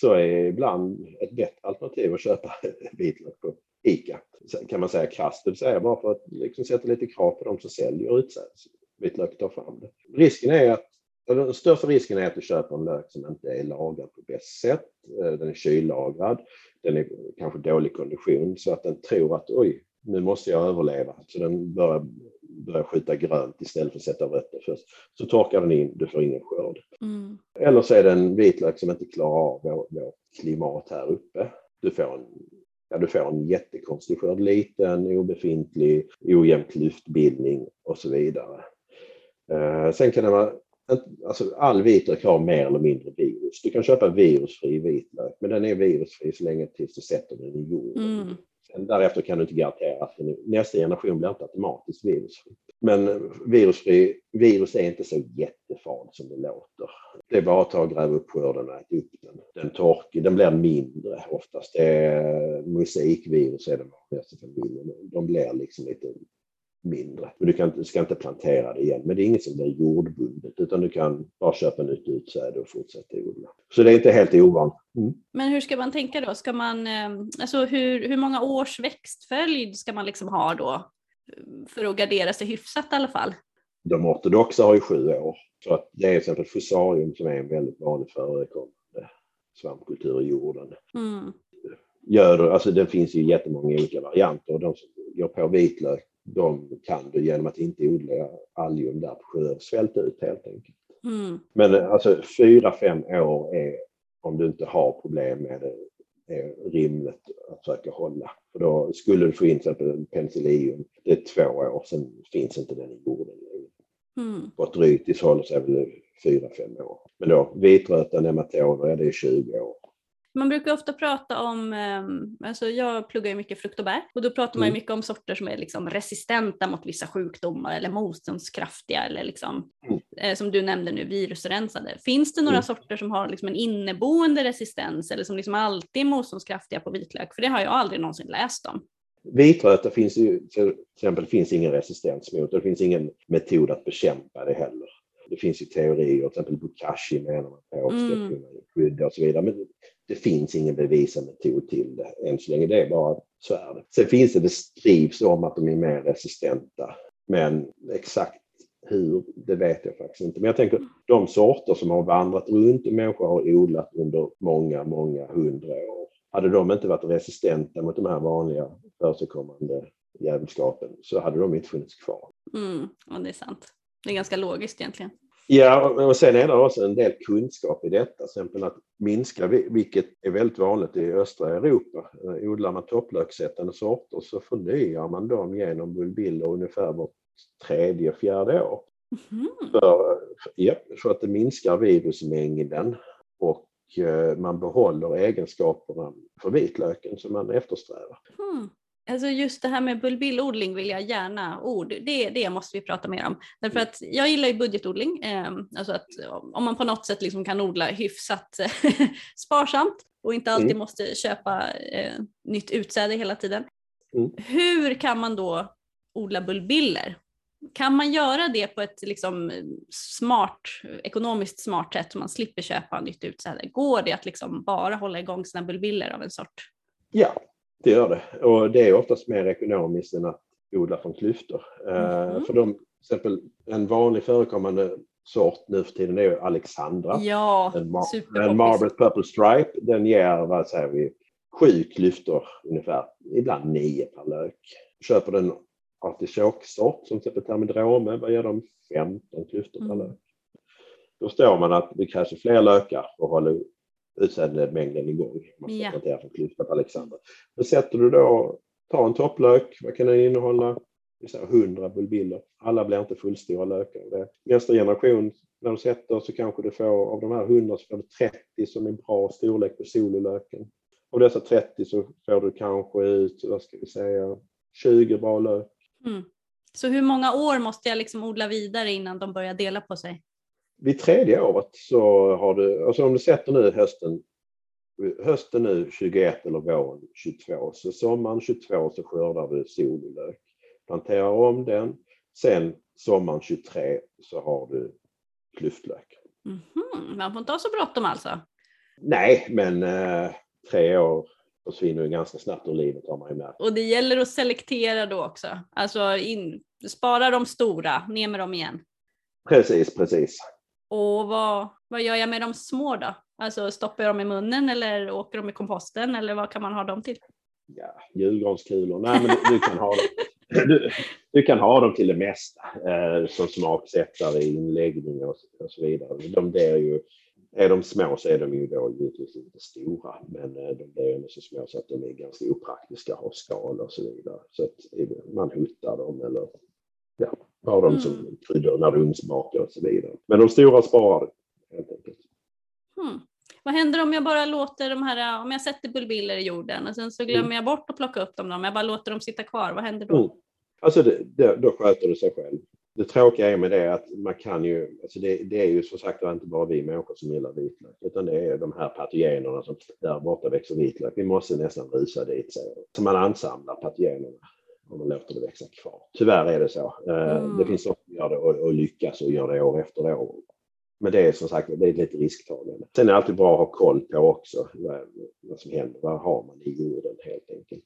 så är ibland ett bättre alternativ att köpa vitlök på ICA. Kan man säga krasst, det vill säga bara för att liksom sätta lite krav på de som säljer utsädesvitlök tar fram det. Risken är att den största risken är att du köper en lök som inte är lagrad på bäst sätt. Eh, den är kyllagrad, den är kanske dålig kondition så att den tror att oj, nu måste jag överleva. Så den börjar, börjar skjuta grönt istället för att sätta rötter först. Så torkar den in, du får ingen skörd. Mm. Eller så är det en vitlök som inte klarar av vårt vår klimat här uppe. Du får en, ja, du får en jättekonstig skörd, liten, obefintlig, ojämn klyftbildning och så vidare. Eh, sen kan det vara, alltså all vitlök har mer eller mindre virus. Du kan köpa virusfri vitlök, men den är virusfri så länge tills du sätter den i jorden. Mm. Sen därefter kan du inte garantera att den, nästa generation blir inte automatiskt virusfri. Men virusfri, virus är inte så jättefarligt som det låter. Det är bara att ta och gräva upp skörden och äta upp den. Den torkar, den blir mindre oftast. Det är mosaikvirus är den vanligaste familjen. De blir liksom lite mindre. Men du, kan, du ska inte plantera det igen. Men det är inget som blir jordbundet utan du kan bara köpa nytt utsäde och fortsätta odla. Så det är inte helt ovanligt. Mm. Men hur ska man tänka då? Ska man, eh, alltså hur, hur många års växtföljd ska man liksom ha då? För att gardera sig hyfsat i alla fall. De ortodoxa har ju sju år. Så att det är till exempel fusarium som är en väldigt vanligt förekommande svampkultur i jorden. Mm. Gör, alltså det finns ju jättemånga olika varianter och de som går på vitlök de kan du genom att inte odla allium där på sjöar svälta ut helt enkelt. Mm. Men alltså fyra, fem år är, om du inte har problem med det, är rimligt att försöka hålla. För då skulle du få in till exempel penicillium, det är två år, sen finns inte den i jorden. Mm. Botrytis håller sig väl fyra, fem år. Men då vitröta nematoder, ja det är 20 år. Man brukar ofta prata om, eh, alltså jag pluggar ju mycket frukt och bär och då pratar man ju Mm. mycket om sorter som är liksom resistenta mot vissa sjukdomar eller motståndskraftiga eller liksom, Mm. eh, som du nämnde nu, virusrensade. Finns det några Mm. sorter som har liksom en inneboende resistens eller som liksom alltid är motståndskraftiga på vitlök? För det har jag aldrig någonsin läst om. Vitröta finns ju till exempel finns ingen resistens mot och det finns ingen metod att bekämpa det heller. Det finns ju teorier, till exempel Bokashi menar man på ska Mm. kunna skydda och så vidare. Men det finns ingen bevisad metod till det än så länge. Det är bara så är det. Sen finns det, det skrivs om att de är mer resistenta. Men exakt hur, det vet jag faktiskt inte. Men jag tänker de sorter som har vandrat runt och människor har odlat under många, många hundra år. Hade de inte varit resistenta mot de här vanliga förekommande djävulskapen så hade de inte funnits kvar. Mm, och det är sant. Det är ganska logiskt egentligen. Ja, och sen är det också en del kunskap i detta, till exempel att minska, vilket är väldigt vanligt i östra Europa. Eh, odlar man topplöksättande sorter så förnyar man dem genom bulbiller ungefär vart tredje, fjärde år. Mm. För, ja, för att det minskar virusmängden och eh, man behåller egenskaperna för vitlöken som man eftersträvar. Mm. Alltså just det här med bulbillodling vill jag gärna ord, det, det måste vi prata mer om. Därför att jag gillar ju budgetodling, eh, alltså att om man på något sätt liksom kan odla hyfsat sparsamt och inte alltid mm. måste köpa eh, nytt utsäde hela tiden. Mm. Hur kan man då odla bulbiller? Kan man göra det på ett liksom smart, ekonomiskt smart sätt så man slipper köpa nytt utsäde? Går det att liksom bara hålla igång sina bulbiller av en sort? Ja, det gör det. Och det är oftast mer ekonomiskt än att odla från klyftor. Mm. För de, till exempel en vanlig förekommande sort nu för tiden är Alexandra. Ja, en, mar en Marble Purple Stripe. Den ger, vad säger vi, sju klyftor ungefär. Ibland nio per lök. Köper den artichocksort som till exempel termidrome, vad ger de? 15 klyftor per mm. lök. Då står man att det krävs fler lökar för att hålla utsädemängden igång. Man ska ja. från klyfta på Alexander. Men sätter du då, ta en topplök, vad kan den innehålla? 100 bulbiller. Alla blir inte fullstora lökar. Nästa generation, när du sätter så kanske du får av de här 100 så får du 30 som är bra storlek på sololöken. Av dessa 30 så får du kanske ut, vad ska vi säga, 20 bra lök. Mm. Så hur många år måste jag liksom odla vidare innan de börjar dela på sig? Vid tredje året så har du, alltså om du sätter nu hösten, hösten nu 21 eller våren 22, så sommaren 22 så skördar du sololök. Planterar om den. Sen sommaren 23 så har du klyftlök. Mm -hmm. Man får inte ha så bråttom alltså? Nej, men eh, tre år försvinner ju ganska snabbt ur livet har man ju märkt. Och det gäller att selektera då också? Alltså in, spara de stora, ner med dem igen? Precis, precis. Och vad, vad gör jag med de små då? Alltså stoppar jag dem i munnen eller åker de i komposten eller vad kan man ha dem till? Ja, julgranskulor. Nej, men du, du kan ha dem. Du, du, kan ha dem till det mesta eh, som smaksättare i inläggning och, och, så vidare. De blir ju, är de små så är de ju då givetvis inte stora, men eh, de blir ändå så små så att de är ganska opraktiska att ha skal och så vidare. Så att eh, man hotar dem eller ja, har dem mm. som kryddor ugnsmakar och så vidare. Men de stora sparar du helt enkelt. Mm. Vad händer om jag bara låter de här, om jag sätter bulbiller i jorden och sen så glömmer mm. jag bort att plocka upp dem, om jag bara låter dem sitta kvar, vad händer då? Mm. Alltså det, det, då sköter det sig själv. Det tråkiga är med det att man kan ju, alltså det, det är ju som sagt inte bara vi människor som gillar vitlök, utan det är de här patogenerna som där borta växer vitlök. Vi måste nästan rusa dit, så man ansamlar patogenerna om man låter det växa kvar. Tyvärr är det så. Eh, mm. Det finns de som gör det och, och lyckas och gör det år efter år. Men det är som sagt det är lite risktagande. Sen är det alltid bra att ha koll på också vad, vad som händer. Vad har man i jorden helt enkelt.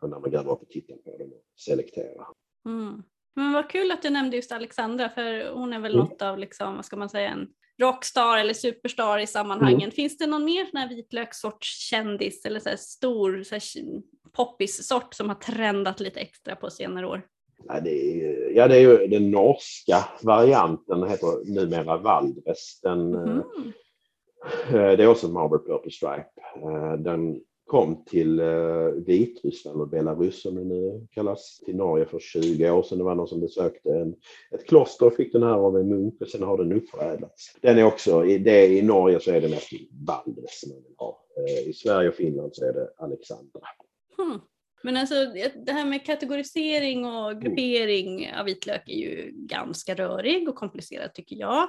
Och när man gräver upp och tittar på dem och selekterar. Mm. Men vad kul att du nämnde just Alexandra för hon är väl mm. något av, liksom, vad ska man säga, en rockstar eller superstar i sammanhangen. Mm. Finns det någon mer sån här vitlökssorts kändis eller så här stor så här poppis-sort som har trendat lite extra på senare år? Ja, det är, ja, det är ju den norska varianten, den heter numera Valdres. Den, mm. Det är också en Marble Purple Stripe. Eh, den kom till Vitryssland och Belarus som det nu kallas, till Norge för 20 år sedan. Det var någon som besökte en, ett kloster och fick den här av en munk och sen har den uppförädlats. Den är också, i, det, i Norge så är det nästan Valdres man vill ha. I Sverige och Finland så är det Alexandra. Hmm. Men alltså det här med kategorisering och mm. gruppering mm. av vitlök är ju ganska rörig och komplicerat tycker jag.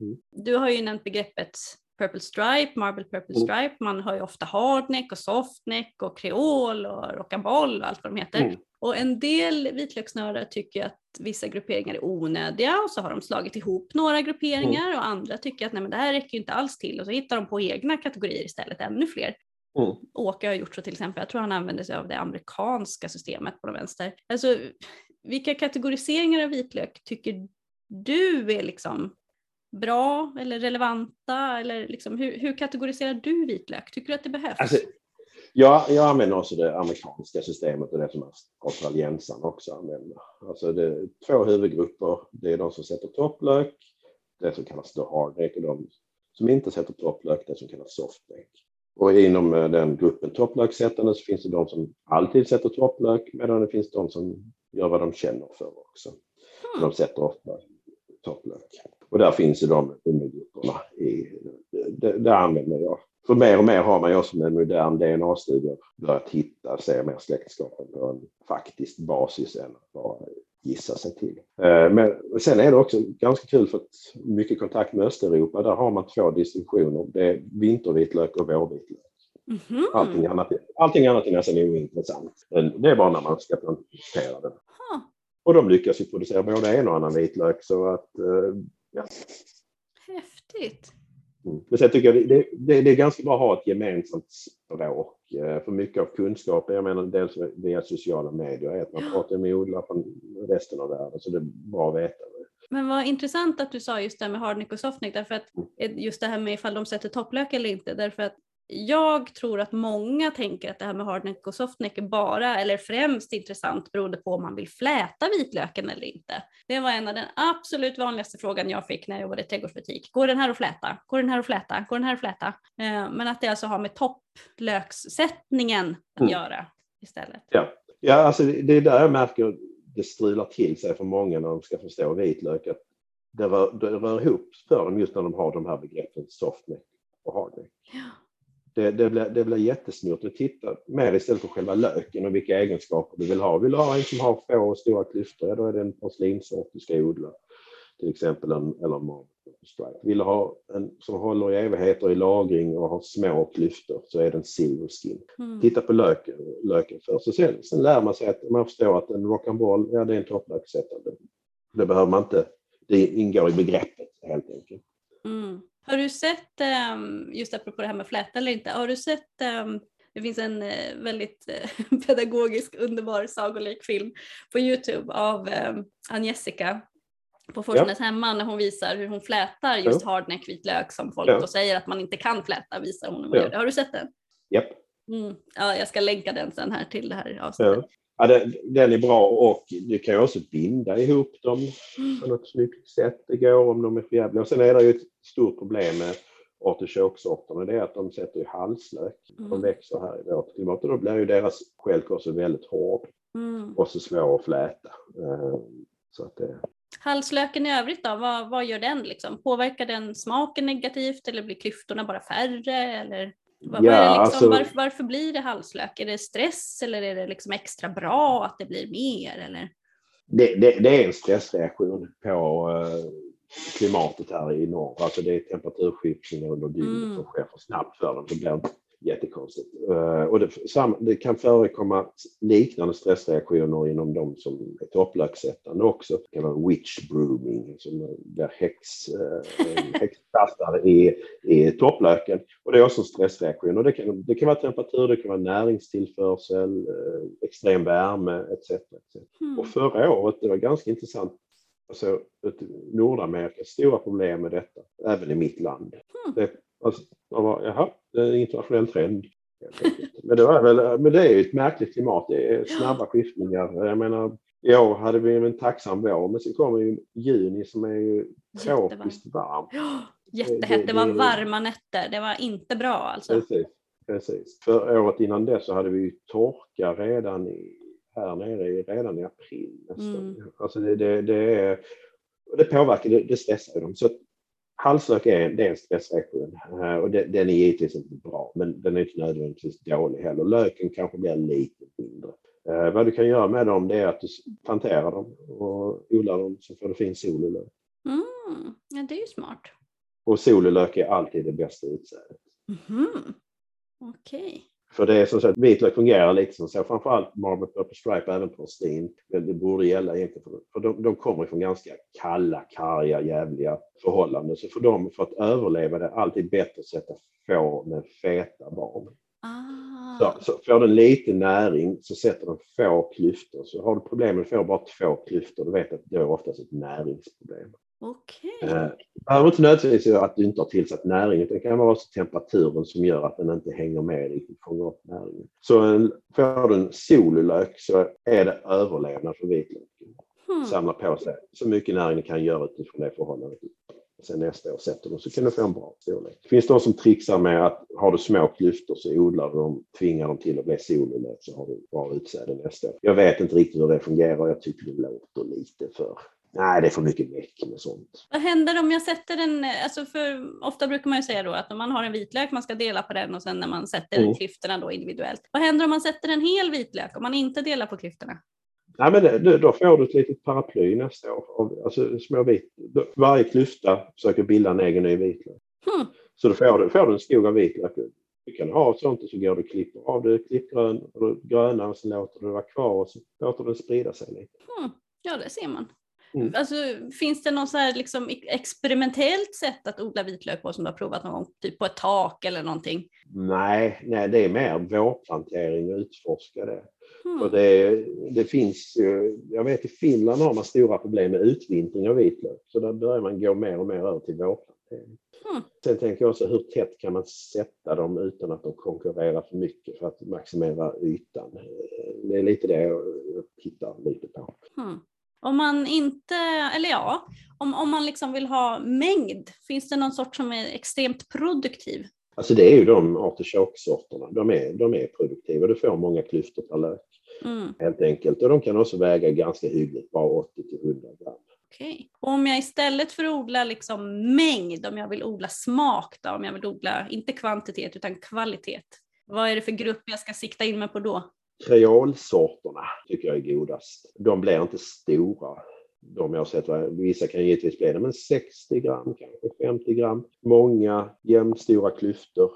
Mm. Du har ju nämnt begreppet Purple Stripe, Marble Purple mm. Stripe. Man har ju ofta hardneck och softneck och kreol och rock'n'roll och allt vad de heter. Mm. Och en del vitlöksnördar tycker att vissa grupperingar är onödiga och så har de slagit ihop några grupperingar mm. och andra tycker att nej men det här räcker inte alls till och så hittar de på egna kategorier istället, ännu fler. Mm. Åke har gjort så till exempel. Jag tror han använder sig av det amerikanska systemet på den vänster. Alltså, vilka kategoriseringar av vitlök tycker du är liksom bra eller relevanta? Eller liksom, hur, hur kategoriserar du vitlök? Tycker du att det behövs? Alltså, Ja, jag använder också det amerikanska systemet och det som australiensarna också använder. Alltså det är två huvudgrupper. Det är de som sätter topplök, det som kallas the hardneck och de som inte sätter topplök, det som kallas softneck. Och inom eh, den gruppen topplöksättande så finns det de som alltid sätter topplök medan det finns de som gör vad de känner för också. Mm. De sätter ofta topplök. Och där finns ju de undergrupperna. I, det, det använder jag för mer och mer har man ju också med modern DNA-studie börjat hitta, se mer släktskapen på en faktisk basis än att bara gissa sig till. Eh, men sen är det också ganska kul för att mycket kontakt med Östeuropa, där har man två distinktioner. Det är vintervitlök och vårvitlök. Mm -hmm. allting, annat, allting annat är nästan ointressant. Det är bara när man ska plantera den. Huh. Och de lyckas ju producera både en och annan vitlök så att eh, ja. Häftigt. Mm. Men sen tycker jag det, det, det, är ganska bra att ha ett gemensamt språk. Eh, för mycket av kunskapen, jag menar dels via sociala medier, är att man pratar med odlare från resten av världen, så det är bra att veta. Men vad intressant att du sa just det här med hardneck och softneck, därför att mm. just det här med ifall de sätter topplök eller inte, därför att jag tror att många tänker att det här med hardneck och softneck är bara eller främst intressant beroende på om man vill fläta vitlöken eller inte. Det var en av den absolut vanligaste frågan jag fick när jag jobbade i trädgårdsbutik. Går den här att fläta? Går den här att fläta? Går den här att fläta? Eh, men att det alltså har med topplökssättningen att mm. göra istället. Ja. ja, alltså det är där jag märker det strular till sig för många när de ska förstå vitlök. Att det rör, det rör ihop för dem just när de har de här begreppen softneck och hardneck. Ja det, det, blir, det blir jättesmurt att titta mer istället på själva löken och vilka egenskaper du vill ha. Vill du ha en som har få och stora klyftor, ja, då är det en porslinsort du ska odla. Till exempel en eller en stripe. Vill du ha en som håller i evigheter i lagring och har små klyftor så är det en silver skin. Mm. Titta på löken, löken först och sen, sen lär man sig att man förstår att en rock'n'roll, ja det är en topplöksättande. Det behöver man inte, det ingår i begreppet helt enkelt. Mm. Har du sett, ehm, just apropå det här med fläta eller inte, har du sett ehm, det finns en eh, väldigt eh, pedagogisk underbar sagolik film på Youtube av ehm, Ann-Jessica på Forsnäs ja. hemma när hon visar hur hon flätar just ja. hardneck vitlök som folk ja. då säger att man inte kan fläta visar hon hur man ja. gör det. Har du sett den? Japp. Mm. Ja, jag ska länka den sen här till det här avsnittet. Ja, den, den är bra och du kan ju också binda ihop dem på något snyggt sätt. Det går om de är för Och sen är det ju ett stort problem med artichoksorterna, det är att de sätter i halslök. Mm. De växer här i vårt klimat och då blir ju deras stjälkrosse väldigt hård mm. och så svår att fläta. Eh, så att det... Halslöken i övrigt då, vad, vad gör den liksom? Påverkar den smaken negativt eller blir klyftorna bara färre? Eller? Vad, ja, liksom, alltså, varför, varför, blir det halslök? Är det stress eller är det liksom extra bra att det blir mer? Eller? Det, det, det är en stressreaktion på uh, klimatet här i norr. Alltså det är temperaturskiftningar under dygnet mm. som sker för snabbt för dem. Det blir jättekonstigt. Uh, och det, det, kan förekomma liknande stressreaktioner inom de som är topplöksättande också. Det kan vara witch brooming, som häx, uh, häxkastare i, i topplöken. Och det är också en stressreaktion. Och det, kan, det kan vara temperatur, det kan vara näringstillförsel, uh, extrem värme etc. etc. Mm. Och förra året, det var ganska intressant, alltså, Nordamerika stora problem med detta, även i mitt land. Mm. Det, alltså, bara, jaha, det är en internationell trend. Men det, var väl, men det är ju ett märkligt klimat. Det är snabba skiftningar. Jag menar, i år hade vi en tacksam vår, men sen kommer ju juni som är ju tropiskt varm. Jättehett, det, var varma nätter. Det var inte bra alltså. Precis, precis. För året innan det så hade vi ju torka redan i, här nere redan i april nästan. Mm. Alltså det, det, det, är, det påverkar, det, det stressar dem. Så Halslök är, det är en stressreaktion eh, och det, den är givetvis inte bra, men den är inte nödvändigtvis dålig heller. Löken kanske blir lite mindre. Eh, vad du kan göra med dem det är att du planterar dem och odlar dem så får du fin sol i lök. Mm, ja, det är ju smart. Och sol i lök är alltid det bästa utsädet. Mm, Okej. Okay. För det är som sagt, vitlök fungerar lite som så, framförallt Marble Purple Stripe, även porslin. Men det borde gälla egentligen, för, för de, de kommer från ganska kalla, karga, jävliga förhållanden. Så för dem, för att överleva, det är alltid bättre att sätta få med feta barn. Ah. Så, så får den lite näring så sätter den få klyftor. Så har du problem med att få bara två klyftor, då vet du att det är oftast ett näringsproblem. Okej. Okay. Eh, det behöver inte nödvändigtvis att du inte har tillsatt näring, utan det kan vara också temperaturen som gör att den inte hänger med riktigt, fångar upp näringen. Så en, får du en sololök så är det överlevnad för vitlöken. Hmm. Samla på sig så mycket näring den kan göra utifrån det förhållandet. Sen nästa år sätter du så kan du få en bra storlek. Det finns de som trixar med att har du små klyftor så odlar du dem, tvingar dem till att bli sololök så har du bra utsäde nästa år. Jag vet inte riktigt hur det fungerar. Jag tycker det låter lite för Nej, det är för mycket meck med sånt. Vad händer om jag sätter den, alltså för ofta brukar man ju säga då att om man har en vitlök, man ska dela på den och sen när man sätter mm. klyftorna då individuellt. Vad händer om man sätter en hel vitlök, om man inte delar på klyftorna? Nej, men det, då får du ett litet paraply nästa år. Alltså, små vit, varje klyfta försöker bilda en egen ny vitlök. Hmm. Så då får du, får du en skog av vitlök. Du kan ha sånt och så går du och klipper av det klippgrön, gröna och så låter du det vara kvar och så låter det sprida sig lite. Hmm. Ja, det ser man. Mm. Alltså, finns det något så här liksom experimentellt sätt att odla vitlök på som du har provat någon gång? Typ på ett tak eller någonting? Nej, nej det är mer vårplantering och utforska det. Mm. För det, det finns jag vet i Finland har man stora problem med utvintring av vitlök. Så där börjar man gå mer och mer över till vårplantering. Mm. Sen tänker jag också hur tätt kan man sätta dem utan att de konkurrerar för mycket för att maximera ytan. Det är lite det jag tittar lite på. Mm. Om man inte, eller ja, om, om man liksom vill ha mängd, finns det någon sort som är extremt produktiv? Alltså det är ju de artichocksorterna, de är, de är produktiva. Du får många klyftor per lök mm. helt enkelt. Och de kan också väga ganska hyggligt, bara 80 till 100 gram. Okej. Om jag istället för att odla liksom mängd, om jag vill odla smak då, om jag vill odla inte kvantitet utan kvalitet, vad är det för grupp jag ska sikta in mig på då? Kreolsorterna tycker jag är godast. De blir inte stora. De jag sett, vissa kan givetvis bli det, men 60 gram, kanske 50 gram. Många jämnstora klyftor,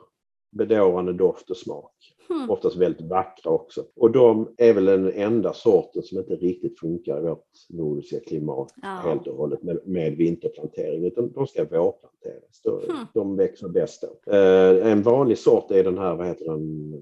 bedårande doft och smak. Mm. Oftast väldigt vackra också. Och de är väl den enda sorten som inte riktigt funkar i vårt nordiska klimat ja. helt och hållet med, med vinterplantering. Utan de ska vårplanteras. Mm. de växer bäst då. Eh, en vanlig sort är den här, vad heter den,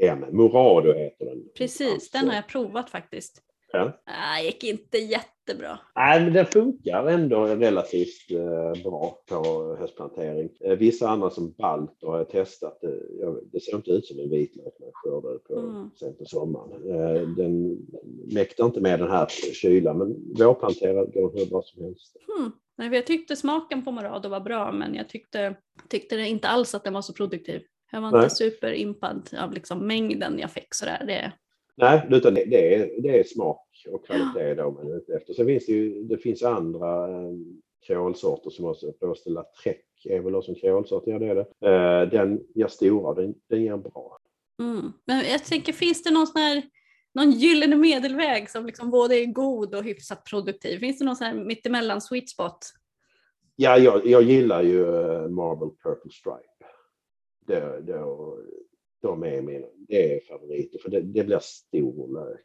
M. Murado heter den. Precis, alltså. den har jag provat faktiskt. Ja. Nej, gick inte jättebra. Nej, men den funkar ändå relativt eh, bra på höstplantering. Eh, vissa andra som Balt har jag testat. Eh, det ser inte ut som en vitlök när jag skördade på mm. sent på sommaren. Den mäktar inte med den här kylan, men vårplanterad går hur bra som helst. Mm. Nej, jag tyckte smaken på Morado var bra, men jag tyckte, tyckte inte alls att den var så produktiv. Jag var Nej. inte superimpad av liksom mängden jag fick sådär. Det... Nej, utan det, det, är, det är smak och kvalitet då man är ute efter. Sen finns det ju det finns andra eh, kreolsorter som också påställa Träck är väl också en kreolsort, ja det är det. Eh, den ger stora, den, den ger bra. Mm. Men jag tänker, finns det någon sån här någon gyllene medelväg som liksom både är god och hyfsat produktiv? Finns det någon sån här mittemellan sweet spot? Ja, jag, jag gillar ju uh, Marble Purple Stripe då, då, de är mina det är favoriter för det, det blir stor lök.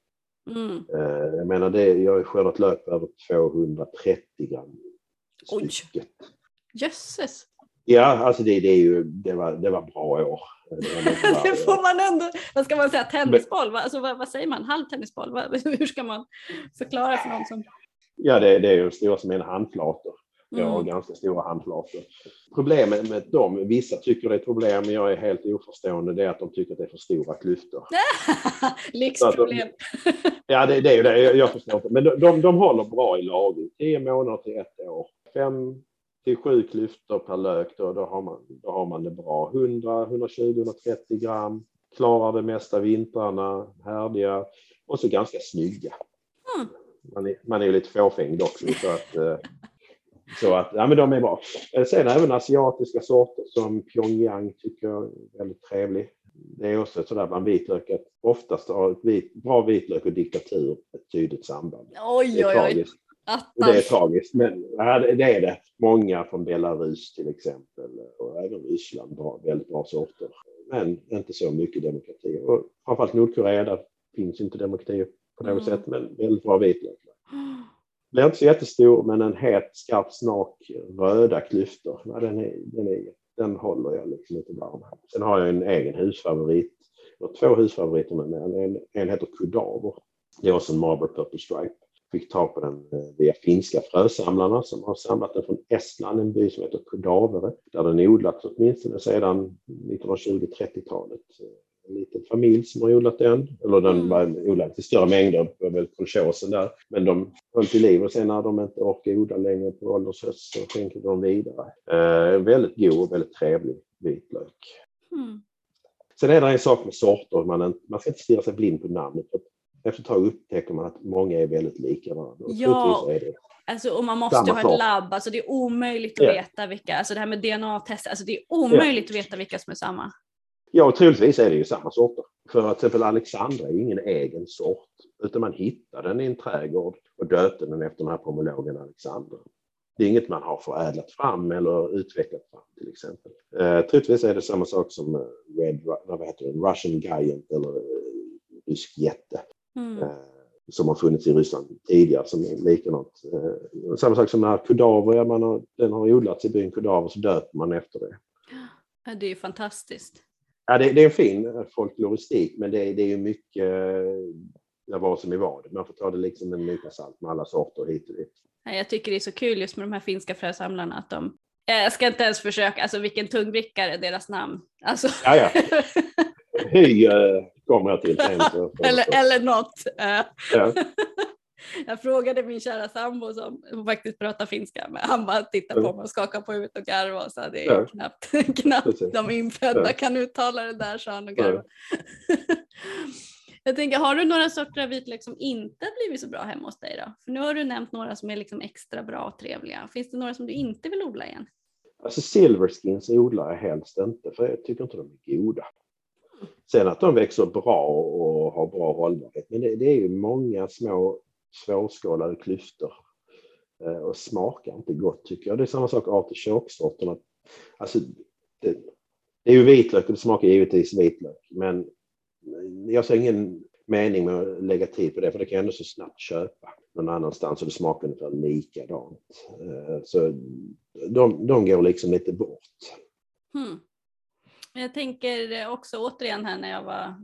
Mm. Uh, jag menar, det, jag har skördat lök på över 230 gram stycket. Jösses! Ja, alltså det, det, är ju, det, var, det var bra år. Det, det får man ändå, vad ska man säga, tennisboll? Alltså, vad, vad säger man, halv tennisboll? Hur ska man förklara för någon som... Ja, det, det är ju stora som mina handflator. Har mm. ganska stora handflator. Problemet med dem, vissa tycker det är ett problem, men jag är helt oförstående, det är att de tycker att det är för stora klyftor. Lyxproblem. ja, det, det, är ju det. Jag, jag förstår inte. Men de, de, de håller bra i lagring. 10 månader till ett år. Fem till sju klyftor per lök, då, då, har man, då har man det bra. 100, 120, 130 gram. Klarar det mesta vintrarna, härdiga och så ganska snygga. Mm. Man är, man är ju lite fåfäng också. Så att, eh, så att, ja men de är bra. Eh, sen även asiatiska sorter som Pyongyang tycker jag är väldigt trevlig. Det är också sådär bland vitlök att oftast har ett vit, bra vitlök och diktatur ett tydligt samband. Oj, det är oj, tragiskt. Oj. Det är tragiskt, men ja, det är det. Många från Belarus till exempel och även Ryssland har väldigt bra sorter. Men inte så mycket demokrati. Och framförallt Nordkorea, där finns inte demokrati på något mm. sätt, men väldigt bra vitlök. blir inte så jättestor, men en het, skarp snak röda klyftor. Ja, den, är, den, är, den håller jag liksom lite varm. Sen har jag en egen husfavorit. Jag har två husfavoriter med mig. En, en heter Kudaver. Det är också en Marble Purple Stripe. fick tag på den eh, via finska frösamlarna som har samlat den från Estland, en by som heter Kudavere. där den odlats åtminstone sedan 1920-30-talet. En liten familj som har odlat den, eller den mm. var odlad till större mängder, det var väl kolchosen där, men de höll till liv och sen när de inte orkade odla längre på ålderns höst så skänkte de vidare. Eh, väldigt god och väldigt trevlig vitlök. Mm. Sen är det en sak med sorter, man, man ska inte stirra sig blind på namnet. Efter ett tag upptäcker man att många är väldigt lika varandra. Ja, alltså, och man måste ha ett labb. Alltså, det är omöjligt att ja. veta vilka, alltså det här med DNA-test, alltså, det är omöjligt ja. att veta vilka som är samma. Ja, troligtvis är det ju samma sorter. För att till exempel Alexandra är ingen egen sort, utan man hittade den i en trädgård och döpte den efter den här pomologen Alexandra. Det är inget man har förädlat fram eller utvecklat fram till exempel. Eh, troligtvis är det samma sak som eh, Red, vad heter det, Russian Giant eller eh, rysk jätte. Mm. Eh, som har funnits i Ryssland tidigare som är likadant. Eh, samma sak som den här Kudaver, man har, den har odlats i byn Kudaver så döper man efter det. Ja, det är ju fantastiskt. Ja, det, det är en fin folkloristik men det, det är ju mycket det var som i vad. Man får ta det liksom en nypa salt med alla sorter hit och dit. Jag tycker det är så kul just med de här finska frösamlarna att de jag ska inte ens försöka, alltså vilken tungvrickare deras namn. Alltså. Ja, ja. Hy äh, kommer jag till sen. eller, eller något. Eh. Ja. Jag frågade min kära sambo som faktiskt pratar finska, men han bara tittade på mig och skakade på huvudet och garvade och sa det är ja. knappt, knappt de infödda ja. kan uttala det där, sa han och garvade. Ja. Jag tänker, har du några sorter av vitlök som inte blivit så bra hemma hos dig då? För nu har du nämnt några som är liksom extra bra och trevliga. Finns det några som du inte vill odla igen? Alltså silverskins odlar jag helst inte, för jag tycker inte de är goda. Sen att de växer bra och har bra hållbarhet, men det, det är ju många små svårskalade klyftor eh, och smakar inte gott tycker jag. Det är samma sak artichoksorterna. Alltså, det, det är ju vitlök och det smakar givetvis vitlök, men jag ser ingen mening med att lägga tid på det, för det kan jag ändå så snabbt köpa någon annanstans och det smakar ungefär likadant. Eh, så de, de går liksom lite bort. Hmm. Jag tänker också återigen här när jag var,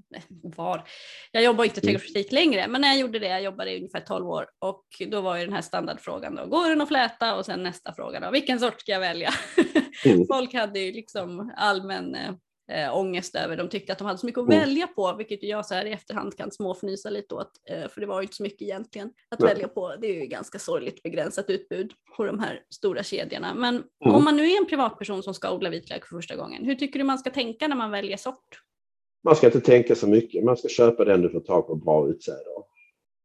var jag jobbar inte i trädgårdsbutik längre, men när jag gjorde det, jag jobbade i ungefär 12 år och då var ju den här standardfrågan då, går den att fläta? Och sen nästa fråga då, vilken sort ska jag välja? Mm. Folk hade ju liksom allmän eh, ångest över. De tyckte att de hade så mycket att mm. välja på, vilket jag så här i efterhand kan småfnysa lite åt, eh, för det var ju inte så mycket egentligen att Nej. välja på. Det är ju ganska sorgligt begränsat utbud på de här stora kedjorna. Men mm. om man nu är en privatperson som ska odla vitlök för första gången, hur tycker du man ska tänka när man väljer sort? Man ska inte tänka så mycket, man ska köpa den du får tag på bra utsäde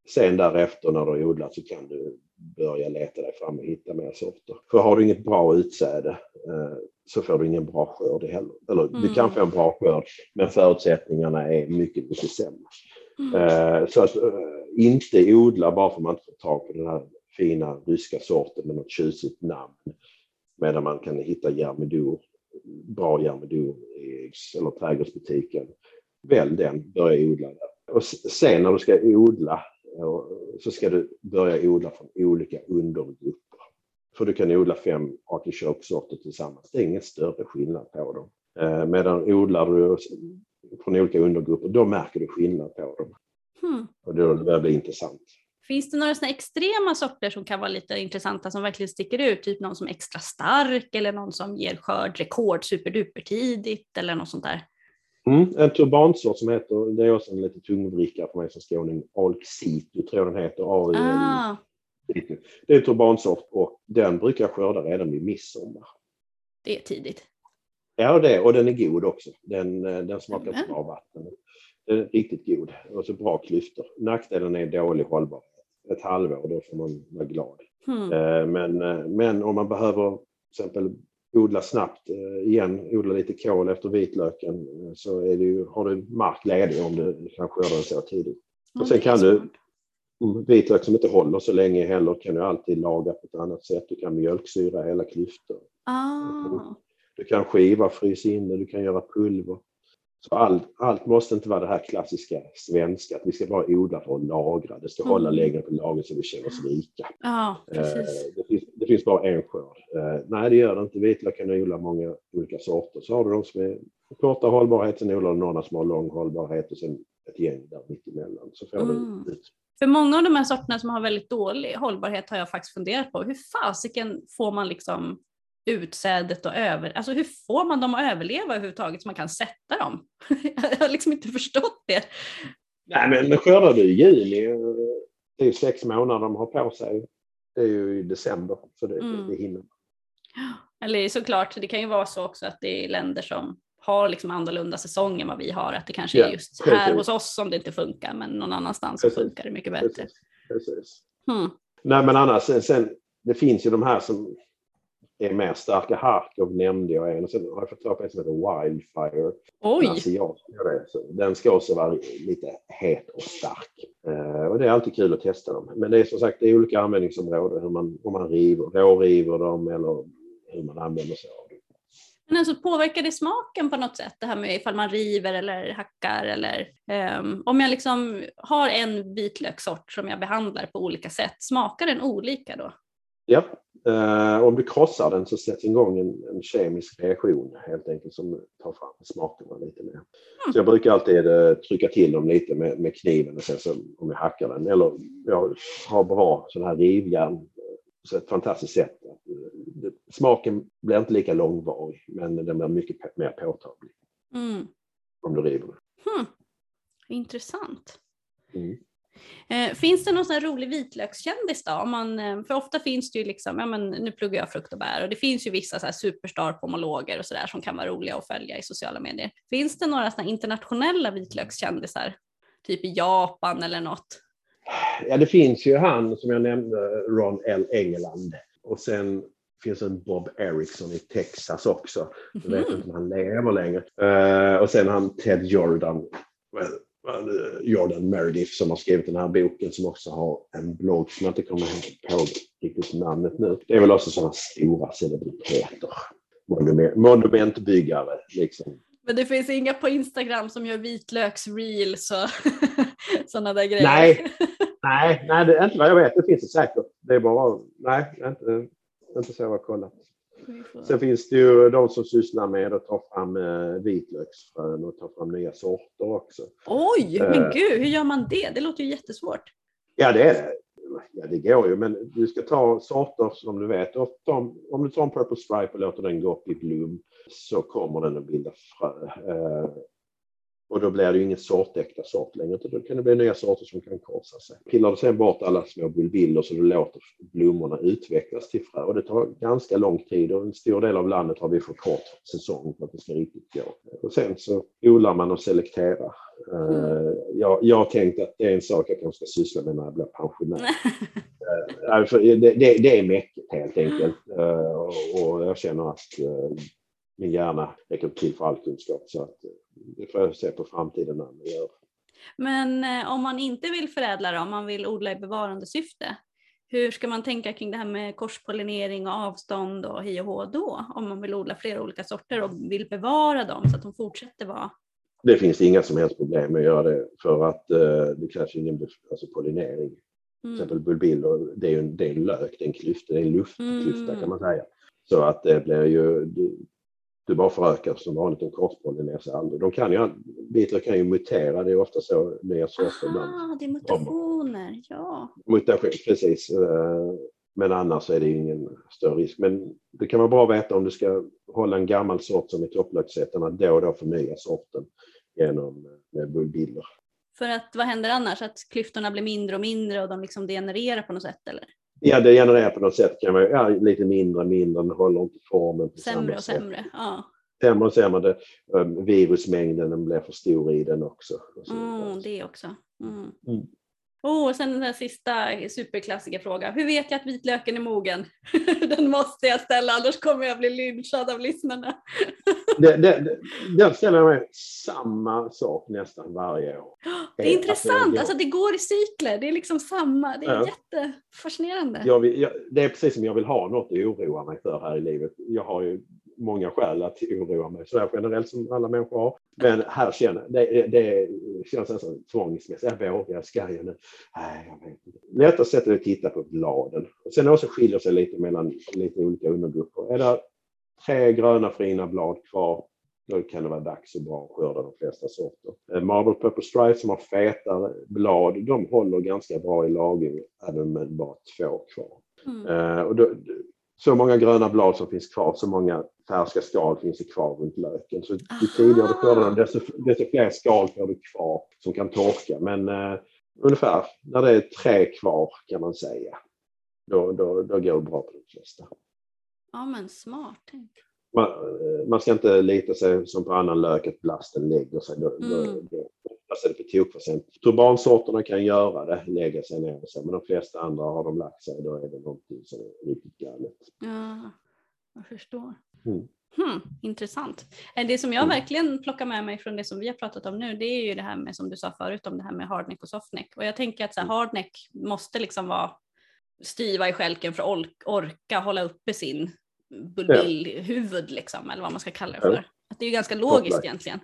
Sen därefter när du har odlat så kan du börja leta dig fram och hitta mer sorter. För har du inget bra utsäde eh, så får du ingen bra skörd heller. Eller mm. du kan få en bra skörd men förutsättningarna är mycket, mycket sämre. Mm. Eh, så att eh, inte odla bara för att man inte får tag på den här fina ryska sorten med något tjusigt namn. Medan man kan hitta Järmedor, bra Järmedor i eller trädgårdsbutiken. Välj den, börja odla där. Och sen när du ska odla så ska du börja odla från olika undergrupper. För du kan odla fem artichoksorter tillsammans. Det är ingen större skillnad på dem. Eh, medan odlar du från olika undergrupper, då märker du skillnad på dem. Hmm. Och då börjar det bli intressant. Finns det några såna extrema sorter som kan vara lite intressanta som verkligen sticker ut? Typ någon som är extra stark eller någon som ger skörd rekord superduper tidigt eller något sånt där? Mm, en turbansort som heter, det är också en lite tungvrickare för mig som skåning, Alksitu tror jag den heter. Ah. Det är en turbansort och den brukar jag skörda redan vid midsommar. Det är tidigt. Ja, det, och den är god också. Den, eh, den smakar mm. bra vatten. Den är riktigt god och så bra klyftor. Nackdelen är dålig hållbarhet. Ett halvår, då får man vara glad. Mm. Men, eh, men om man behöver till exempel odla snabbt eh, igen, odla lite kål efter vitlöken eh, så är det ju, har du mark ledig om du kan skörda den så tidigt. Och sen kan du, vitlök som inte håller så länge heller kan du alltid laga på ett annat sätt. Du kan mjölksyra hela klyftor. Ah. Du kan skiva, frysa in det, du kan göra pulver. Så allt, allt måste inte vara det här klassiska svenska, att vi ska bara odla för att lagra. Det ska mm. hålla längre på lagret så vi känner oss rika. Ja, eh, det, finns, det finns bara en skörd. Eh, nej, det gör det inte. Vitlök kan odla många olika sorter. Så har du de som är korta hållbarhet, sen odlar du några som har lång hållbarhet och sen ett gäng där mittemellan. Så får Mm. det ut. För många av de här sorterna som har väldigt dålig hållbarhet har jag faktiskt funderat på. Hur fasiken får man liksom utsädet och över... Alltså hur får man dem att överleva överhuvudtaget så man kan sätta dem? jag har liksom inte förstått det. Nej, men, skördar du i juni, eh, det är ju sex månader de har på sig. Det är ju i december, så det, Mm. det hinner. Eller såklart, det kan ju vara så också att det är länder som har liksom annorlunda säsonger än vad vi har. Att det kanske Ja, är just här precis. hos oss som det inte funkar, men någon annanstans så Precis. funkar det mycket bättre. Precis. Precis. Hmm. Nej, men annars, sen, sen, det finns ju de här som är mer starka. Harkov nämnde jag en och sen har jag fått tag på en som heter Wildfire. Oj! asiat, ja, det är så. Den ska också vara lite het och stark. Eh, och det är alltid kul att testa dem. Men det är som sagt det är olika användningsområden. Hur man, om man river, råriver dem eller hur man använder sig av dem. Men alltså påverkar det smaken på något sätt? Det här med ifall man river eller hackar eller ehm, om jag liksom har en vitlökssort som jag behandlar på olika sätt, smakar den olika då? Ja, om du krossar den så sätts igång en, en kemisk reaktion helt enkelt som tar fram smakerna lite mer. Så jag brukar alltid eh, trycka till dem lite med, med kniven och sen så om jag hackar den. Eller jag har bra sån här rivjärn. Så ett fantastiskt sätt. Eh, Smaken blir inte lika långvarig men den blir mycket mer påtaglig Mm. om du river den. Hmm. Intressant. Mm. Eh, finns det någon sån rolig vitlökskändis då? Om man, eh, för ofta finns det ju liksom, ja men nu pluggar jag frukt och bär och det finns ju vissa så här superstar-pomologer och sådär som kan vara roliga att följa i sociala medier. Finns det några såna internationella vitlökskändisar? Typ i Japan eller något? Ja, det finns ju han som jag nämnde, Ron L. Engeland. Och sen finns en Bob Erickson i Texas också. Jag vet Mhm. inte om han lever längre. Eh, och sen han Ted Jordan, Jordan Meredith som har skrivit den här boken som också har en blogg som jag inte kommer ihåg riktigt namnet nu. Det är väl också sådana stora celebriteter. Monument, monumentbyggare liksom. Men det finns inga på Instagram som gör vitlöksreels och sådana där grejer? Nej. Nej, nej, det är inte vad jag vet. Det finns det säkert. Det är bara, nej, inte, inte så jag har kollat. Sen finns det ju de som sysslar med att ta fram eh, vitlöksfrön och ta fram nya sorter också. Oj, Eh. men gud, hur gör man det? Det låter ju jättesvårt. Ja, det är det. Ja, det går ju, men du ska ta sorter som du vet. Ta, om du tar en Purple Stripe och låter den gå upp i blom så kommer den att bilda frö. Och då blir det ju sortäkta sort längre, utan då kan det bli nya sorter som kan korsa sig. Pillar du sen bort alla små bulbiller så du låter blommorna utvecklas till frö. Och det tar ganska lång tid och en stor del av landet har vi för kort säsong för att det ska riktigt gå. Och sen så odlar man och selekterar. Eh, jag, jag har tänkt att det är en sak jag kanske ska syssla med när jag blir pensionär. Eh, för det, det, det är mäckigt helt enkelt. Eh, och, jag känner att min hjärna räcker inte till för all kunskap. Så att, eh, det får jag se på framtiden när jag gör. Men eh, om man inte vill förädla det, om man vill odla i bevarandesyfte, hur ska man tänka kring det här med korspollinering och avstånd och hej och hå då? Om man vill odla flera olika sorter och vill bevara dem så att de fortsätter vara... Det finns inga som helst problem med att göra det för att eh, det krävs ingen alltså pollinering. Till Mm. exempel bulbiller, det är ju en, det är en lök, det är en klyfta, det är en luftklyfta Mm. kan man säga. Så att det blir ju, du, bara förökar som vanligt, de korspollinerar sig aldrig. De kan ju, vitlök kan ju mutera, det är ofta så nya sorter. Aha, det är mutationer, ja. Mutation, precis. Eh, Men annars är det ingen större risk. Men det kan vara bra att veta om du ska hålla en gammal sort som i topplöksättarna då och då förnya sorten genom bulbiller. För att vad händer annars? Att klyftorna blir mindre och mindre och de liksom degenererar på något sätt eller? Ja, det genererar på något sätt kan vara ja, lite mindre, mindre, den håller inte formen på Sämre och sämre. Ja. Sämre och sämre. Det, um, virusmängden den blir för stor i den också. Mm, det också. Mm. Mm. Oh, och sen den här sista superklassiska frågan. Hur vet jag att vitlöken är mogen? den måste jag ställa, annars kommer jag bli lynchad av lyssnarna. det, det, det, den ställer jag mig samma sak nästan varje år. Det är Eh, intressant, alltså, alltså det går i cykler, det är liksom samma, det är Ja. jättefascinerande. Jag vill, jag, det är precis som jag vill ha något att oroa mig för här i livet. Jag har ju många skäl att oroa mig sådär generellt som alla människor har. Men här känner det, det känns nästan tvångsmässigt. Jag vågar, ska jag nu? Nej, jag vet inte. Lättast sätt är att titta på bladen. Och sen också skiljer sig lite mellan lite olika undergrupper. Är det tre gröna fina blad kvar då kan det vara dags att bra skörda de flesta sorter. Eh, Marble Pepper Stripe som har feta blad, de håller ganska bra i lagring även med bara två kvar. Mm. Uh, och då, så många gröna blad som finns kvar, så många färska skal finns det kvar runt löken. Så ju tidigare du skördar den, desto, desto fler skal får du kvar som kan torka. Men eh, ungefär när det är tre kvar kan man säga, då, då, då går det bra på de flesta. Ja men smart tänk. Man, eh, man, ska inte lita sig som på annan lök att blasten lägger sig. Då, mm. då, då, är det på tok för sent. Turbansorterna kan göra det, lägga sig ner och så, men de flesta andra har de lagt sig, då är det någonting som är riktigt galet. Ja, jag förstår. Mm. Hmm, intressant. Eh, det som jag mm. verkligen plockar med mig från det som vi har pratat om nu, det är ju det här med som du sa förut om det här med hardneck och softneck. Och jag tänker att så här, mm. hardneck måste liksom vara styva i skälken för att ork, orka hålla uppe sin bulbillhuvud liksom, eller vad man ska kalla det för. Ja. Att det är ju ganska logiskt Topplök. egentligen.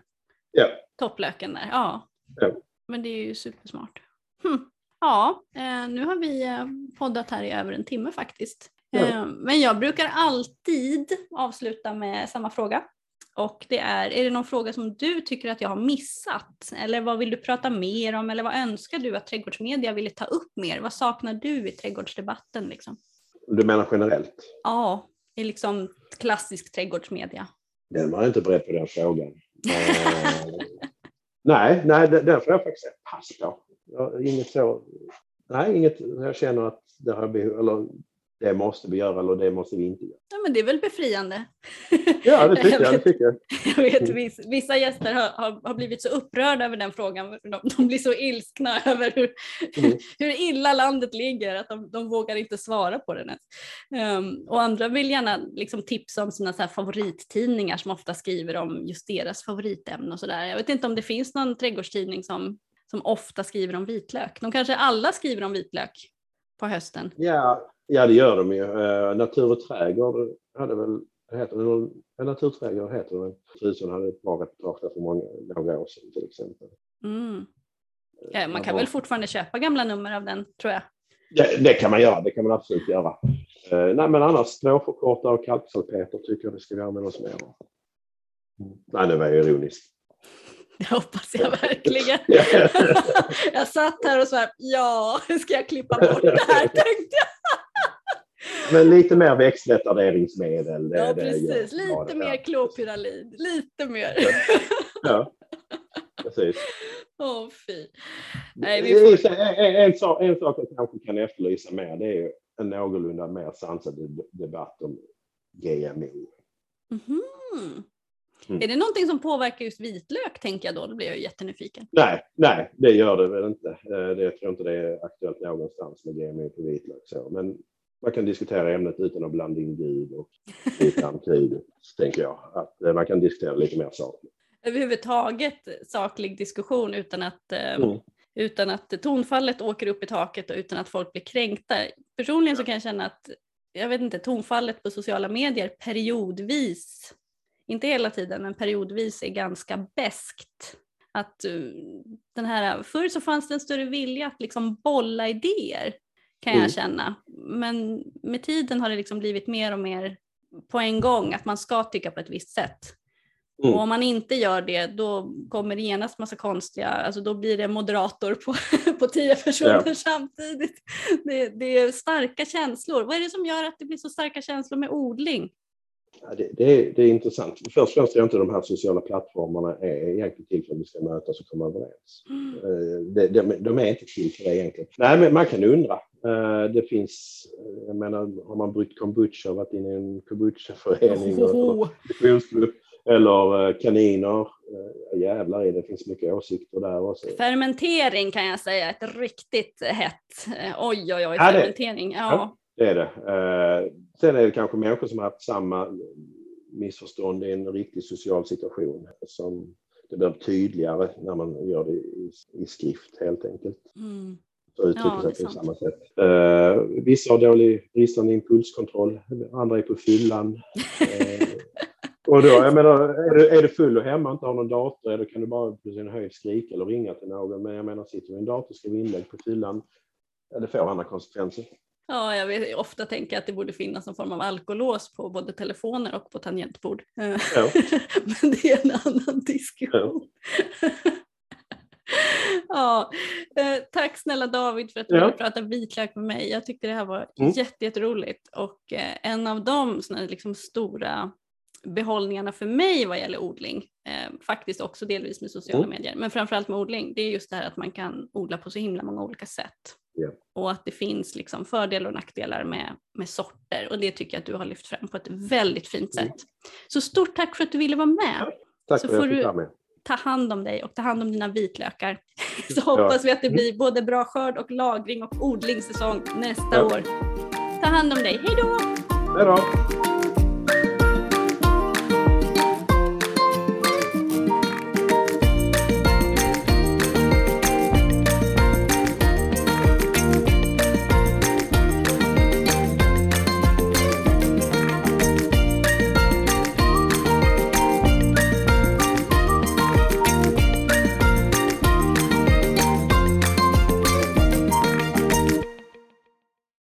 Ja. Topplöken där, ja. ja. Men det är ju supersmart. Hm. Ja, eh, nu har vi eh, poddat här i över en timme faktiskt. Ja. Eh, men jag brukar alltid avsluta med samma fråga. Och det är, är det någon fråga som du tycker att jag har missat? Eller vad vill du prata mer om? Eller vad önskar du att trädgårdsmedia ville ta upp mer? Vad saknar du i trädgårdsdebatten? Liksom? Du menar generellt? Ja, i liksom klassisk trädgårdsmedia. Den var jag inte beredd på den frågan. Eh, nej, nej, den får jag faktiskt pass på. Inget så, nej, inget jag känner att det har behov, eller det måste vi göra eller det måste vi inte göra. Ja, men det är väl befriande? Ja, det tycker jag. Det tycker jag. jag vet, vissa gäster har, har, har, blivit så upprörda över den frågan. De, de blir så ilskna över hur, mm. hur illa landet ligger att de, de vågar inte svara på den ens. Um, och andra vill gärna liksom tipsa om sina så favorittidningar som ofta skriver om just deras favoritämne och sådär. Jag vet inte om det finns någon trädgårdstidning som, som ofta skriver om vitlök. De kanske alla skriver om vitlök på hösten. Ja, Ja, det gör de ju. Uh, Natur och trädgård hade väl, heter det, ja, Naturträdgård heter det. Tusen hade ett bra reportage där för många, några år sedan till exempel. Mm. Ja, man kan väl fortfarande köpa gamla nummer av den, tror jag. Ja, det kan man göra, det kan man absolut göra. Uh, nej, men annars stråförkortare och kalksalpeter tycker jag det ska vi använda oss mer av. Nej, det var ironiskt. Det hoppas jag verkligen. jag satt här och så här, ja, ska jag klippa bort det här tänkte jag. Men lite mer växtretarderingsmedel. Ja, precis. Lite mer klopyralid. Lite mer. Ja, precis. Åh, oh, fy. Nej, vi får... en, en, sak, en sak jag kanske kan efterlysa mer, det är en någorlunda mer sansad debatt om GMO. Mm. Mm. Är det någonting som påverkar just vitlök tänker jag då? Då blir jag jättenyfiken. Nej, nej, det gör det väl inte. Eh, det, jag tror inte det är aktuellt någonstans med GMO på vitlök. Så. Men man kan diskutera ämnet utan att blanda in Gud och i framtiden, tänker jag. Att eh, man kan diskutera lite mer sakligt. Överhuvudtaget saklig diskussion utan att, eh, mm. utan att tonfallet åker upp i taket och utan att folk blir kränkta. Personligen så kan jag känna att jag vet inte, tonfallet på sociala medier periodvis, inte hela tiden, men periodvis är ganska beskt. Att uh, den här, förr så fanns det en större vilja att liksom bolla idéer kan jag mm. känna. Men med tiden har det liksom blivit mer och mer på en gång att man ska tycka på ett visst sätt. Mm. Och om man inte gör det då kommer det genast massa konstiga, alltså då blir det moderator på, på tio personer ja. samtidigt. Det, det, är starka känslor. Vad är det som gör att det blir så starka känslor med odling? Ja, det, det, är, det är intressant. Först och främst tror jag inte de här sociala plattformarna är egentligen till för att vi ska mötas och komma överens. Mm. Eh, de, de, de, är inte till för det egentligen. Nej, men man kan undra. Eh, det finns, eh, jag menar, har man bryggt kombucha och varit inne i en kombuchaförening oh. eller kaniner. Jävlar i det finns mycket åsikter där också. Fermentering kan jag säga, ett riktigt hett, oj oj oj, fermentering. Ja, ja. Det är det. Eh, sen är det kanske människor som har haft samma missförstånd i en riktig social situation som det blir tydligare när man gör det i, i skrift helt enkelt. Mm. Så uttrycker ja, sig på samma sätt. Uh, vissa har dålig bristande impulskontroll, andra är på fyllan. uh, och då, jag menar, är du, är du full och hemma och inte har någon dator, då kan du bara på sin höjd skrika eller ringa till någon. Men jag menar, sitter du i en dator och skriver inlägg på fyllan, det får andra konsekvenser. Ja, jag vet, ofta tänker att det borde finnas någon form av alkolås på både telefoner och på tangentbord. Ja. Men det är en annan diskussion. Ja. ja. Eh, tack snälla David för att du ja. ville prata vitlök med mig. Jag tyckte det här var mm. jätteroligt och eh, en av de såna liksom stora behållningarna för mig vad gäller odling, eh, faktiskt också delvis med sociala mm. medier, men framförallt med odling, det är just det här att man kan odla på så himla många olika sätt. Yeah. Och att det finns liksom fördelar och nackdelar med, med sorter och det tycker jag att du har lyft fram på ett väldigt fint mm. sätt. Så stort tack för att du ville vara med. Ja, tack så för att jag fick vara med ta hand om dig och ta hand om dina vitlökar. Så hoppas vi att det blir både bra skörd och lagring och odlingssäsong nästa ja. år. Ta hand om dig. Hej då! Hej då!